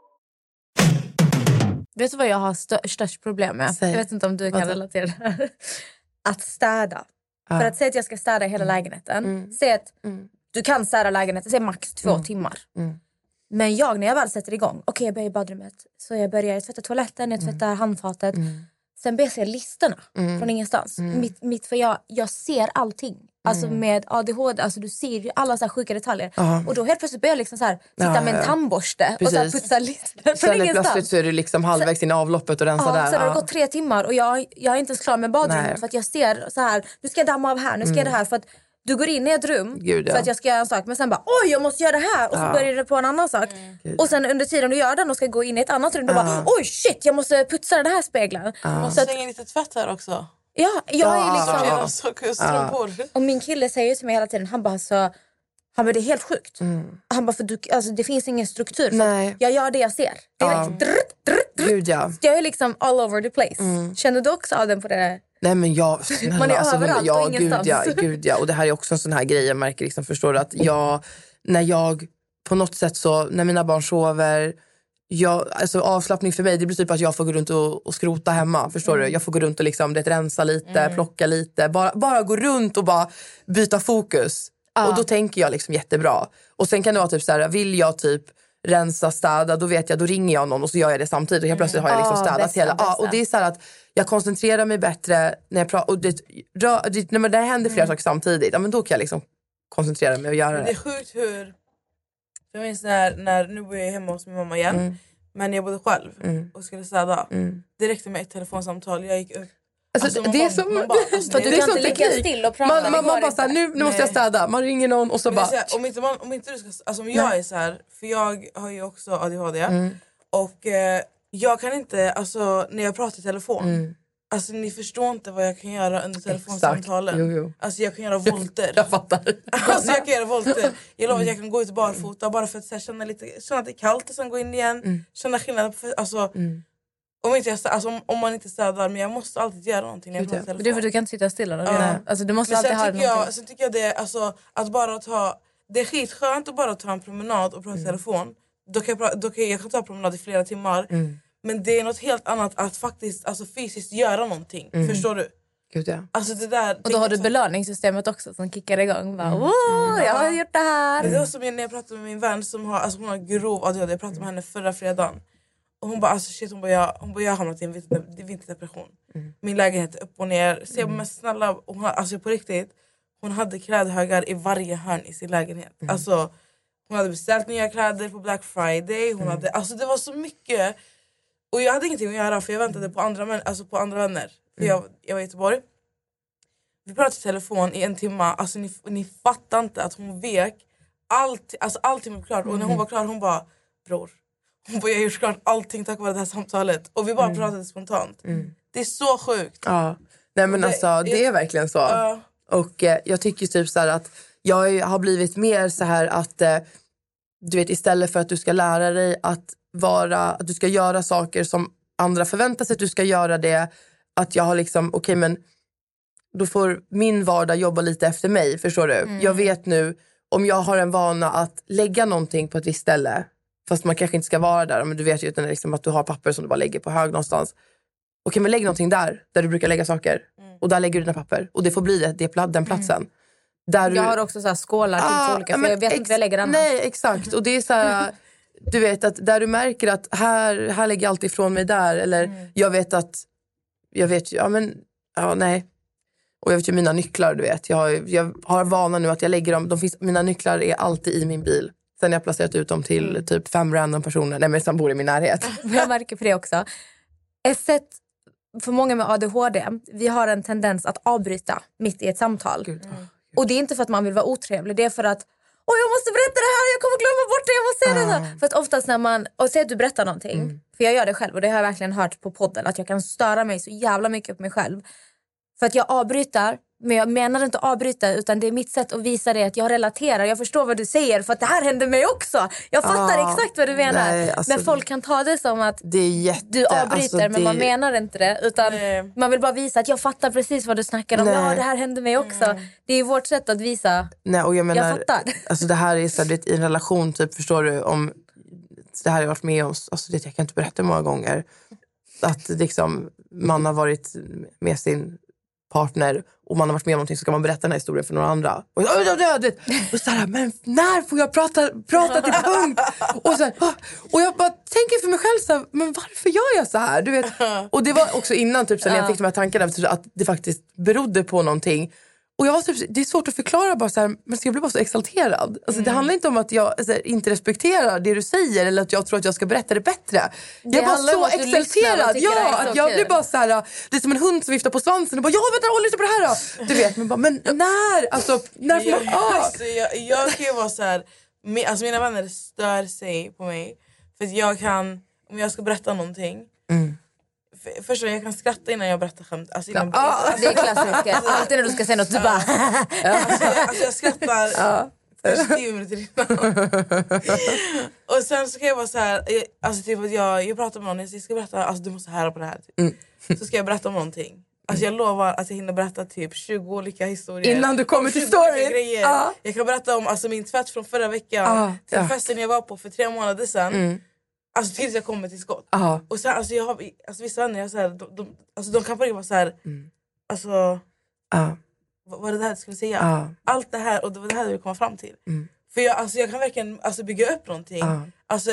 S2: Vet du vad jag har stö- störst problem med?
S4: Säg.
S2: Jag vet inte om du kan relatera det här. *laughs* Att städa. För att säga att jag ska städa hela lägenheten. Säg att du kan städa lägenheten, säg max två timmar. Men jag när jag väl sätter igång, okej jag börjar i badrummet. Så jag börjar tvätta toaletten, jag tvättar handfatet. Sen börjar jag se listorna från ingenstans. Mitt, mitt, för jag, jag ser allting. Alltså med ADHD, alltså du ser ju alla så här sjuka detaljer. Och då helt plötsligt börjar jag liksom så här, sitta
S4: Ja,
S2: med en
S4: ja.
S2: tandborste och så här
S4: Precis.
S2: putsa listor från ingenstans.
S4: plötsligt så är du liksom halvvägs in i avloppet och rensar
S2: Ja,
S4: där.
S2: sen har det
S4: Ja.
S2: gått tre timmar och jag, jag är inte ens klar med badrummet för att jag ser så här, nu ska jag damma av här, nu ska jag det här. För att du går in i ett rum
S4: Gud, ja.
S2: för att jag ska göra en sak men sen bara oj jag måste göra det här och så börjar du på en annan sak. Och sen under tiden du gör den och ska gå in i ett annat rum du bara oj shit jag måste putsa den här spegeln.
S3: Man
S2: Så att,
S3: slänger lite tvätt här också.
S2: Ja, jag är liksom,
S3: Ja.
S2: Och min kille säger till mig hela tiden, han bara så han bara, det är helt sjukt. Han bara, för du, alltså, det finns ingen struktur. För
S4: Nej.
S2: Jag gör det jag ser. Det är liksom, drrt, drrt, drrt.
S4: Gud ja.
S2: Jag är liksom all over the place. Känner du också av den på det?
S4: Nej men jag, snälla, *laughs*
S2: Man är
S4: alltså,
S2: överallt
S4: ja,
S2: och
S4: gud,
S2: ingenstans.
S4: ja, gud ja. Och det här är också en sån här grej jag märker, liksom, förstår du, att jag, när jag på något sätt så, när mina barn sover, jag, alltså avslappning för mig det blir typ att jag får gå runt och, och skrota hemma. Förstår du? Jag får gå runt och liksom, det, rensa lite, plocka lite. Bara, bara gå runt och bara byta fokus. Och då tänker jag liksom jättebra. Och sen kan det vara typ så här, vill jag typ rensa, städa, då vet jag, då ringer jag någon och så gör jag det samtidigt. Och helt plötsligt har jag liksom
S2: Ah,
S4: städat
S2: bästa,
S4: hela.
S2: Bästa.
S4: och det är så att jag koncentrerar mig bättre när jag pratar. Och det, rö, det, när det händer flera saker samtidigt, ja, men då kan jag liksom koncentrera mig och göra
S3: Det är
S4: det.
S3: sjukt hur... Jag minns när, när nu bor jag hemma hos min mamma igen.
S4: Mm.
S3: Men jag bodde själv och skulle städa.
S4: Mm.
S3: Det räckte med ett telefonsamtal. Jag gick upp.
S4: Alltså,
S3: Alltså,
S4: det,
S3: man
S4: det är som...
S3: man bara- *laughs* alltså,
S2: För att
S3: det
S2: du
S3: är
S2: kan
S4: som teknik.
S2: still och prata.
S4: Man,
S2: det
S4: man, man bara såhär, nu, nu måste jag
S3: Nej.
S4: städa. Man ringer någon och så
S3: Men
S4: bara...
S3: så här, om, inte man, om inte du ska... Alltså om jag är så här, för jag har ju också ADHD.
S4: Mm.
S3: Och eh, jag kan inte, alltså när jag pratar i telefon.
S4: Mm.
S3: Alltså ni förstår inte vad jag kan göra under telefonsamtalen.
S4: Jo, jo.
S3: Alltså jag kan göra volter.
S4: Jag fattar. *laughs*
S3: Alltså jag kan göra volter. Jag lovar jag kan gå ut barfota bara för att så här, känna, lite, känna att det är kallt och sen gå in igen.
S4: Mm.
S3: Känna skillnad. På, alltså, om, inte jag, alltså, om, om man inte städar men jag måste alltid göra någonting när jag pratar i
S2: Det är
S3: telefon.
S2: för du kan inte sitta stilla. Då.
S3: Ja.
S2: Alltså, du måste
S3: Men
S2: alltid ha någonting.
S3: jag, sen tycker jag det, alltså, att bara ta, det är skitskönt att bara ta en promenad och prata i telefon. Då kan jag, då kan jag, jag kan ta en promenad i flera timmar. Men det är något helt annat att faktiskt alltså, fysiskt göra någonting. Förstår du?
S4: Gud, ja.
S3: Alltså det där,
S2: Och då har du belöningssystemet också som kickar igång. Bara,
S4: Mm.
S2: "Åh, jag har gjort det här.
S3: Det var som när jag pratade med min vän som har, alltså hon har grov ADHD. Jag pratade med henne förra fredagen. Och hon bara, alltså shit, hon bara, jag, hon bara, jag har hamnat i en vinter- vinterdepression. Min lägenhet är upp och ner. Så jag bara, men snälla, hon, alltså på riktigt. Hon hade klädhögar i varje hörn i sin lägenhet. Alltså, hon hade beställt nya kläder på Black Friday. Hon hade, alltså det var så mycket. Och jag hade ingenting att göra för jag väntade på andra, alltså på andra vänner. För jag, jag var i Göteborg. Vi pratade i telefon i en timme. Alltså ni, ni fattar inte att hon vek allt, alltså allting var klart. Och när hon var klar hon bara bror. Hon bara jag har gjort klart allting tack vare det här samtalet. Och vi bara pratade spontant. Det är så sjukt.
S4: Ja. Nej, men
S3: Det-
S4: alltså, det är verkligen så.
S3: Ja.
S4: Och eh, jag tycker typ så här att jag har blivit mer så här att eh, du vet istället för att du ska lära dig att vara, att du ska göra saker som andra förväntar sig att du ska göra det. Att jag har liksom, okej men då får min vardag jobba lite efter mig. Förstår du? Jag vet nu om jag har en vana att lägga någonting på ett visst ställe. Fast man kanske inte ska vara där. Men du vet ju utan liksom att du har papper som du bara lägger på hög någonstans. Okej men lägg någonting där, där du brukar lägga saker. Och där lägger du dina papper. Och det får bli det, det, den platsen. Där du,
S2: Jag har också så här skålar till
S4: Ah,
S2: två olika för
S4: men
S2: jag vet inte var jag lägger annars.
S4: Nej, exakt. Och det är så här, *laughs* du vet att där du märker att här, här lägger jag alltid ifrån mig där. Eller
S2: Mm.
S4: jag vet att, jag vet ja men, ja nej. Och jag vet ju mina nycklar, du vet. Jag har, jag har vana nu att jag lägger dem, de finns, mina nycklar är alltid i min bil. Sen har jag placerat ut dem till
S2: Mm.
S4: typ fem random personer nej, men som bor i min närhet. *laughs*
S2: Jag märker på det också. Ett sätt för många med ADHD, vi har en tendens att avbryta mitt i ett samtal.
S4: Gud, åh.
S2: Och det är inte för att man vill vara otrevlig, det är för att Åh, jag måste berätta det här, jag kommer glömma bort det, jag måste säga det. här." För att oftast när man, och säg att du berättar någonting, för jag gör det själv och det har jag verkligen hört på podden, att jag kan störa mig så jävla mycket på mig själv. För att jag avbryter, men jag menar inte avbryta utan det är mitt sätt att visa dig att jag relaterar, jag förstår vad du säger för att det här hände mig också. Jag fattar
S4: Ah,
S2: exakt vad du menar.
S4: nej, alltså-
S2: men folk kan ta det som att
S4: Det är jätte...
S2: du avbryter
S4: alltså,
S2: men
S4: det-
S2: man menar inte det. Utan
S3: Nej.
S2: man vill bara visa att jag fattar precis vad du snackar om.
S4: Nej.
S2: Ja det här hände mig också. Det är vårt sätt att visa.
S4: Nej, och jag, menar,
S2: Jag fattar. *laughs*
S4: Alltså det här är så här, i en relation, typ, förstår du? Om det här har jag varit med om, alltså, det, jag kan inte berätta många gånger. Att liksom, man har varit med sin partner och man har varit med om någonting så ska man berätta den här historien för några andra. Och, och, och, och, och så här, men när får jag prata, prata till punkt? Och, så här, ah, och jag bara tänker för mig själv, så här, men varför gör jag så här? Du vet? Och det var också innan typ, så när jag fick de här tankarna att det faktiskt berodde på någonting. Och jag var typ, det är svårt att förklara bara så här, men jag blir bara så exalterad. Alltså, Det handlar inte om att jag alltså, inte respekterar det du säger eller att jag tror att jag ska berätta det bättre. jag är bara så exalterad.
S2: det
S4: Ja, att jag blir bara så här, det är som en hund som viftar på svansen och bara ja vänta håll lyssna på det här då. Du vet, men, bara, men när? Alltså, när får man, ah. *laughs*
S3: alltså, jag, jag kan ju vara så här, mi- alltså mina vänner stör sig på mig. För att jag kan, om jag ska berätta någonting. För, först jag kan skratta innan jag berättar skämt. Alltså, innan,
S4: Ah.
S2: Det är klassiker. Alltid när du ska säga något du bara...
S3: alltså, jag, alltså, jag skrattar först tio minuter innan. och sen så kan jag vara så här, jag, alltså, typ att jag, jag pratar med någon, jag ska berätta, alltså, du måste höra på det här. Typ. Så ska jag berätta om någonting. Alltså, jag lovar att jag hinner berätta typ 20 olika historier.
S4: Innan du kommer
S3: Om
S4: till
S3: 20 olika
S4: storyn. Ja.
S3: Jag kan berätta om alltså, min tvätt från förra veckan
S4: Ah,
S3: till
S4: ja.
S3: festen jag var på för tre månader sedan. Alltså tills jag kommer till skott.
S4: Ah.
S3: Och sen, alltså, jag har, alltså, vissa vänner, jag, så här, de, de, alltså, de kan bara vara så här, alltså,
S4: Ah.
S3: vad är det där du skulle säga?
S4: Ah.
S3: Allt det här och det var det här du vill komma fram till. För jag, alltså, jag kan verkligen alltså, bygga upp någonting.
S4: Ah.
S3: Alltså,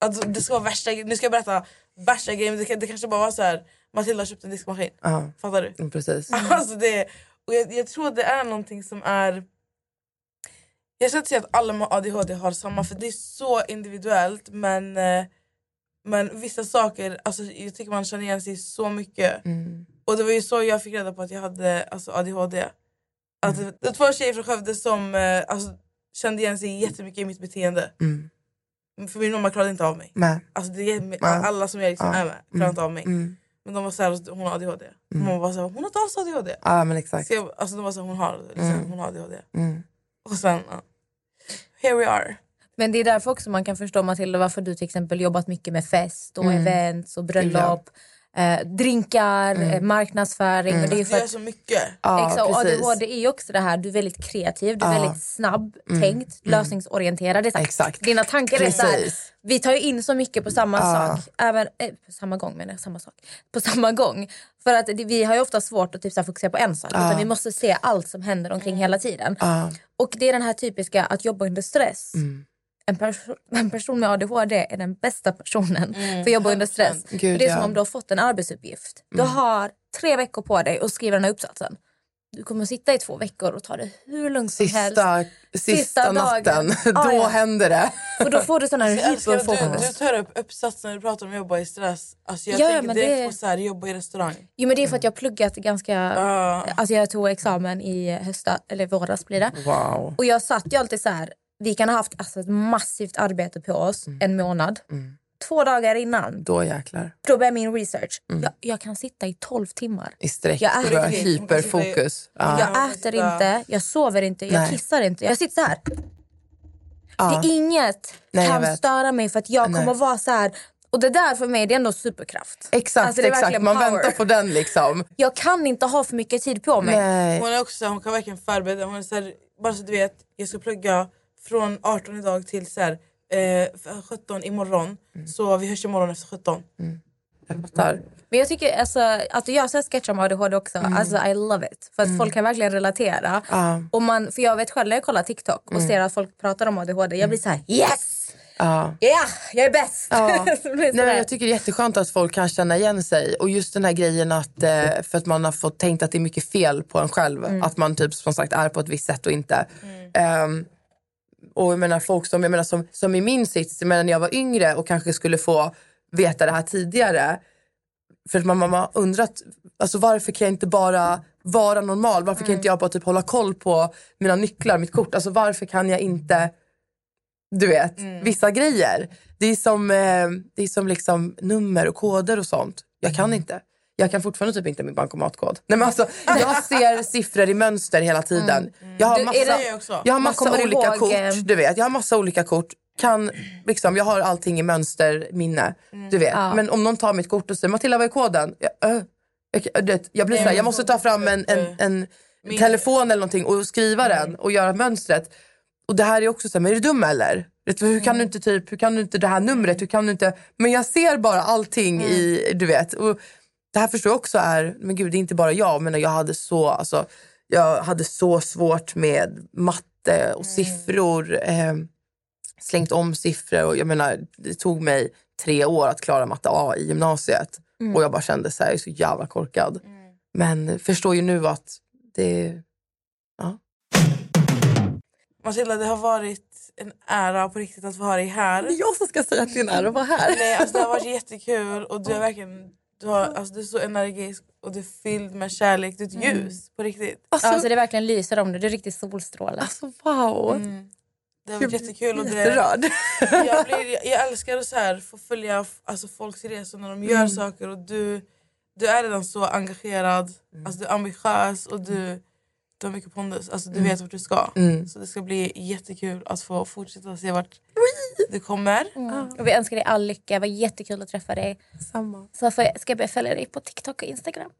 S3: alltså, det ska vara värsta Nu ska jag berätta värsta grejen, det, det kanske bara var så här. Matilda har köpt en diskmaskin. Fattar du?
S4: Mm, Precis. *laughs*
S3: Alltså det, och jag, jag tror det är någonting som är... Jag ska inte säga att alla med ADHD har samma för det är så individuellt men, eh, men vissa saker, alltså, jag tycker man känner igen sig så mycket.
S4: Mm.
S3: Och det var ju så jag fick reda på att jag hade alltså, ADHD. Att det, det var två tjejer från Skövde som eh, alltså, kände igen sig jättemycket i mitt beteende.
S4: Mm.
S3: För min mamma klarade inte av mig.
S4: Nej.
S3: Alltså, det alla som jag liksom
S4: Ja.
S3: är med klarar inte av mig.
S4: Mm.
S3: Men de var såhär, hon har ADHD. Mamma var såhär, hon har inte alls ADHD.
S4: Ja men exakt.
S3: Så jag, alltså de var så här, hon har, liksom,
S4: Mm.
S3: hon har ADHD.
S4: Mm.
S3: Och sen, ja. Here we are.
S2: Men det är därför också man kan förstå Matilda varför du till exempel jobbat mycket med fest och
S4: Mm.
S2: events och bröllop. eh, drinkar, eh, marknadsföring. Och det är ju
S3: Du
S2: för
S3: gör
S2: att,
S3: så mycket.
S4: Ja,
S2: Exakt, och
S4: precis.
S2: ADHD är också det här, du är väldigt kreativ, du är
S4: Ja.
S2: väldigt snabb, tänkt, lösningsorienterad. Det är
S4: Exakt.
S2: Dina tankar är så här,
S4: Precis.
S2: vi tar ju in så mycket på samma
S4: Ja.
S2: sak. Även, eh, på samma gång menar jag, samma sak. På samma gång. För att det, vi har ju ofta svårt att typ, så här, fokusera på en sak. Utan vi måste se allt som händer omkring hela tiden. Och det är den här typiska att jobba under stress. En, perso- en person med ADHD är den bästa personen för att jobba under stress.
S4: Gud,
S2: för det är som
S4: ja.
S2: om du har fått en arbetsuppgift. Du har tre veckor på dig att skriva den här uppsatsen. Du kommer att sitta i två veckor och ta det hur lugnt som helst.
S4: Sista, sista,
S2: Sista
S4: natten,
S2: dagen. *laughs*
S4: då
S2: Ah, ja.
S4: händer det.
S2: Och då får du
S3: Jag älskar att du, du
S2: hyperfokus.
S3: tar upp uppsatsen när du pratar om att jobba i stress. Alltså jag
S2: Ja,
S3: tänker
S2: men
S3: direkt
S2: det-
S3: på så här, jobba i restaurang.
S2: Jo men det är för att jag har pluggat ganska...
S3: Ja.
S2: Alltså jag tog examen i hösta, eller våras blir det.
S4: Wow.
S2: Och jag satt ju alltid så här. Vi kan ha haft alltså, ett massivt arbete på oss en månad. Två dagar innan,
S4: Då jäklar.
S2: då börjar min research. Jag, jag kan sitta i 12 timmar.
S4: I sträck.
S2: Jag
S3: Riktigt.
S4: hyperfokus. Ja.
S2: Jag
S3: Ja,
S2: äter inte, jag sover inte, jag
S4: Nej.
S2: kissar inte. Jag sitter så här.
S4: Ja.
S2: Det är inget
S4: Nej,
S2: kan störa mig för att jag
S4: Nej.
S2: kommer att vara så här. Och det där för mig det är ändå superkraft.
S4: Exakt,
S2: Alltså,
S4: exakt. man
S2: power.
S4: väntar på den liksom.
S2: Jag kan inte ha för mycket tid på mig.
S4: Nej.
S3: Hon är också hon kan verkligen förbereda. Hon är så här, bara så du vet, jag ska plugga från 18 idag till så här, eh, 17 imorgon. Så vi hörs imorgon efter 17.
S4: Jag fattar.
S2: Men jag tycker alltså, att du gör så här sketcher om ADHD också, alltså I love it. För att folk kan verkligen relatera.
S4: Ja.
S2: Och man, för jag vet själv när jag kollar TikTok och ser att folk pratar om ADHD, jag blir så här: yes!
S4: Ja.
S2: Ja, jag är bäst! *laughs*
S4: Nej, men jag tycker det är jätteskönt att folk kan känna igen sig. Och just den här grejen att eh, för att man har fått tänkt att det är mycket fel på en själv. Att man typ som sagt är på ett visst sätt och inte. Ehm, och jag menar folk som, jag menar, som, som i min sits, jag menar, när jag var yngre och kanske skulle få veta det här tidigare. För att man, man har undrat, alltså varför kan jag inte bara vara normal? Varför kan inte jag bara typ hålla koll på mina nycklar, mitt kort? Alltså varför kan jag inte du vet, vissa grejer. Det är som, eh, det är som liksom nummer och koder och sånt. Jag kan inte. Jag kan fortfarande typ inte min bankomatkod. Nej, men alltså, jag ser *laughs* siffror i mönster hela tiden. Jag har
S2: Du, är
S4: massa,
S3: är jag
S4: har massa olika
S2: ihåg,
S4: kort. Du vet, jag har massa olika kort. Kan, liksom, jag har allting i mönsterminne. Du vet.
S2: Ja.
S4: Men om någon tar mitt kort och säger Matilda vad är koden? Jag, äh, jag, jag blir såhär, jag måste ta fram en, en, en telefon eller någonting och skriva den och göra mönstret. Och det här är också så här, men är du dum eller? Hur kan du inte typ, hur kan du inte det här numret, hur kan du inte? Men jag ser bara allting i, du vet. Och det här förstår jag också är, men gud det är inte bara jag, men jag hade så, alltså, jag hade så svårt med matte och siffror. Eh, slängt om siffror och jag menar, det tog mig tre år att klara matte A i gymnasiet. Och jag bara kände så här, jag är så jävla korkad. Men förstår ju nu att det, ja.
S3: Matilda, det har varit en ära på riktigt att få ha dig här.
S4: Det är jag som ska säga att det är en ära att vara här.
S3: Nej, alltså, det har varit jättekul och du är verkligen du, har, alltså, du är så energisk och du är fylld med kärlek. Du är ett ljus på riktigt.
S4: Alltså,
S2: Alltså det verkligen lyser om det, det är riktigt solstråle.
S4: alltså wow.
S3: Mm. Det har varit jättekul. Och det, jag, blir, *laughs* jag, älskar att så här, få följa alltså, folks resor när de gör
S4: Mm.
S3: saker. Och du, du är redan så engagerad,
S4: Mm.
S3: alltså, du är ambitiös och du, du har mycket pondus. Alltså, du vet vart du ska.
S4: Mm.
S3: Så det ska bli jättekul att få fortsätta se vart du kommer.
S2: Och vi önskar dig all lycka, det var jättekul att träffa dig.
S4: Samma.
S2: Så får jag, ska jag börja följa dig på TikTok och Instagram.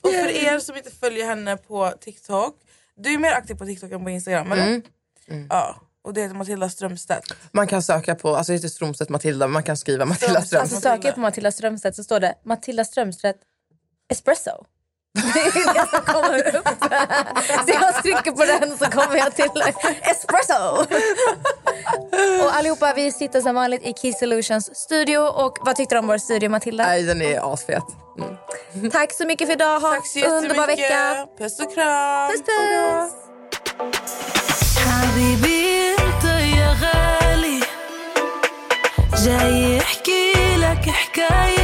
S3: Och för er som inte följer henne på TikTok. Du är mer aktiv på TikTok än på Instagram eller?
S4: Mm.
S3: Ja. Och det heter Matilda Strömstedt.
S4: Man kan söka på, alltså det heter Stromstedt Matilda, men man kan skriva Matilda
S3: Strömstedt.
S4: Ström.
S2: Alltså söker jag på Matilda Strömstedt så står det Matilda Strömstedt espresso. Det är det som kommer upp. Så jag trycker på den så kommer jag till espresso. Och allihopa vi sitter som vanligt i Key Solutions studio. Och vad tyckte du om vår studio Matilda?
S4: Nej, den är asfet. Mm.
S2: Tack så mycket för idag. Ha
S3: Tack så
S2: en underbar vecka.
S3: Puss och kram.
S2: Puss puss.
S8: حبيبي انت يا غالي جاي احكي لك حكاية.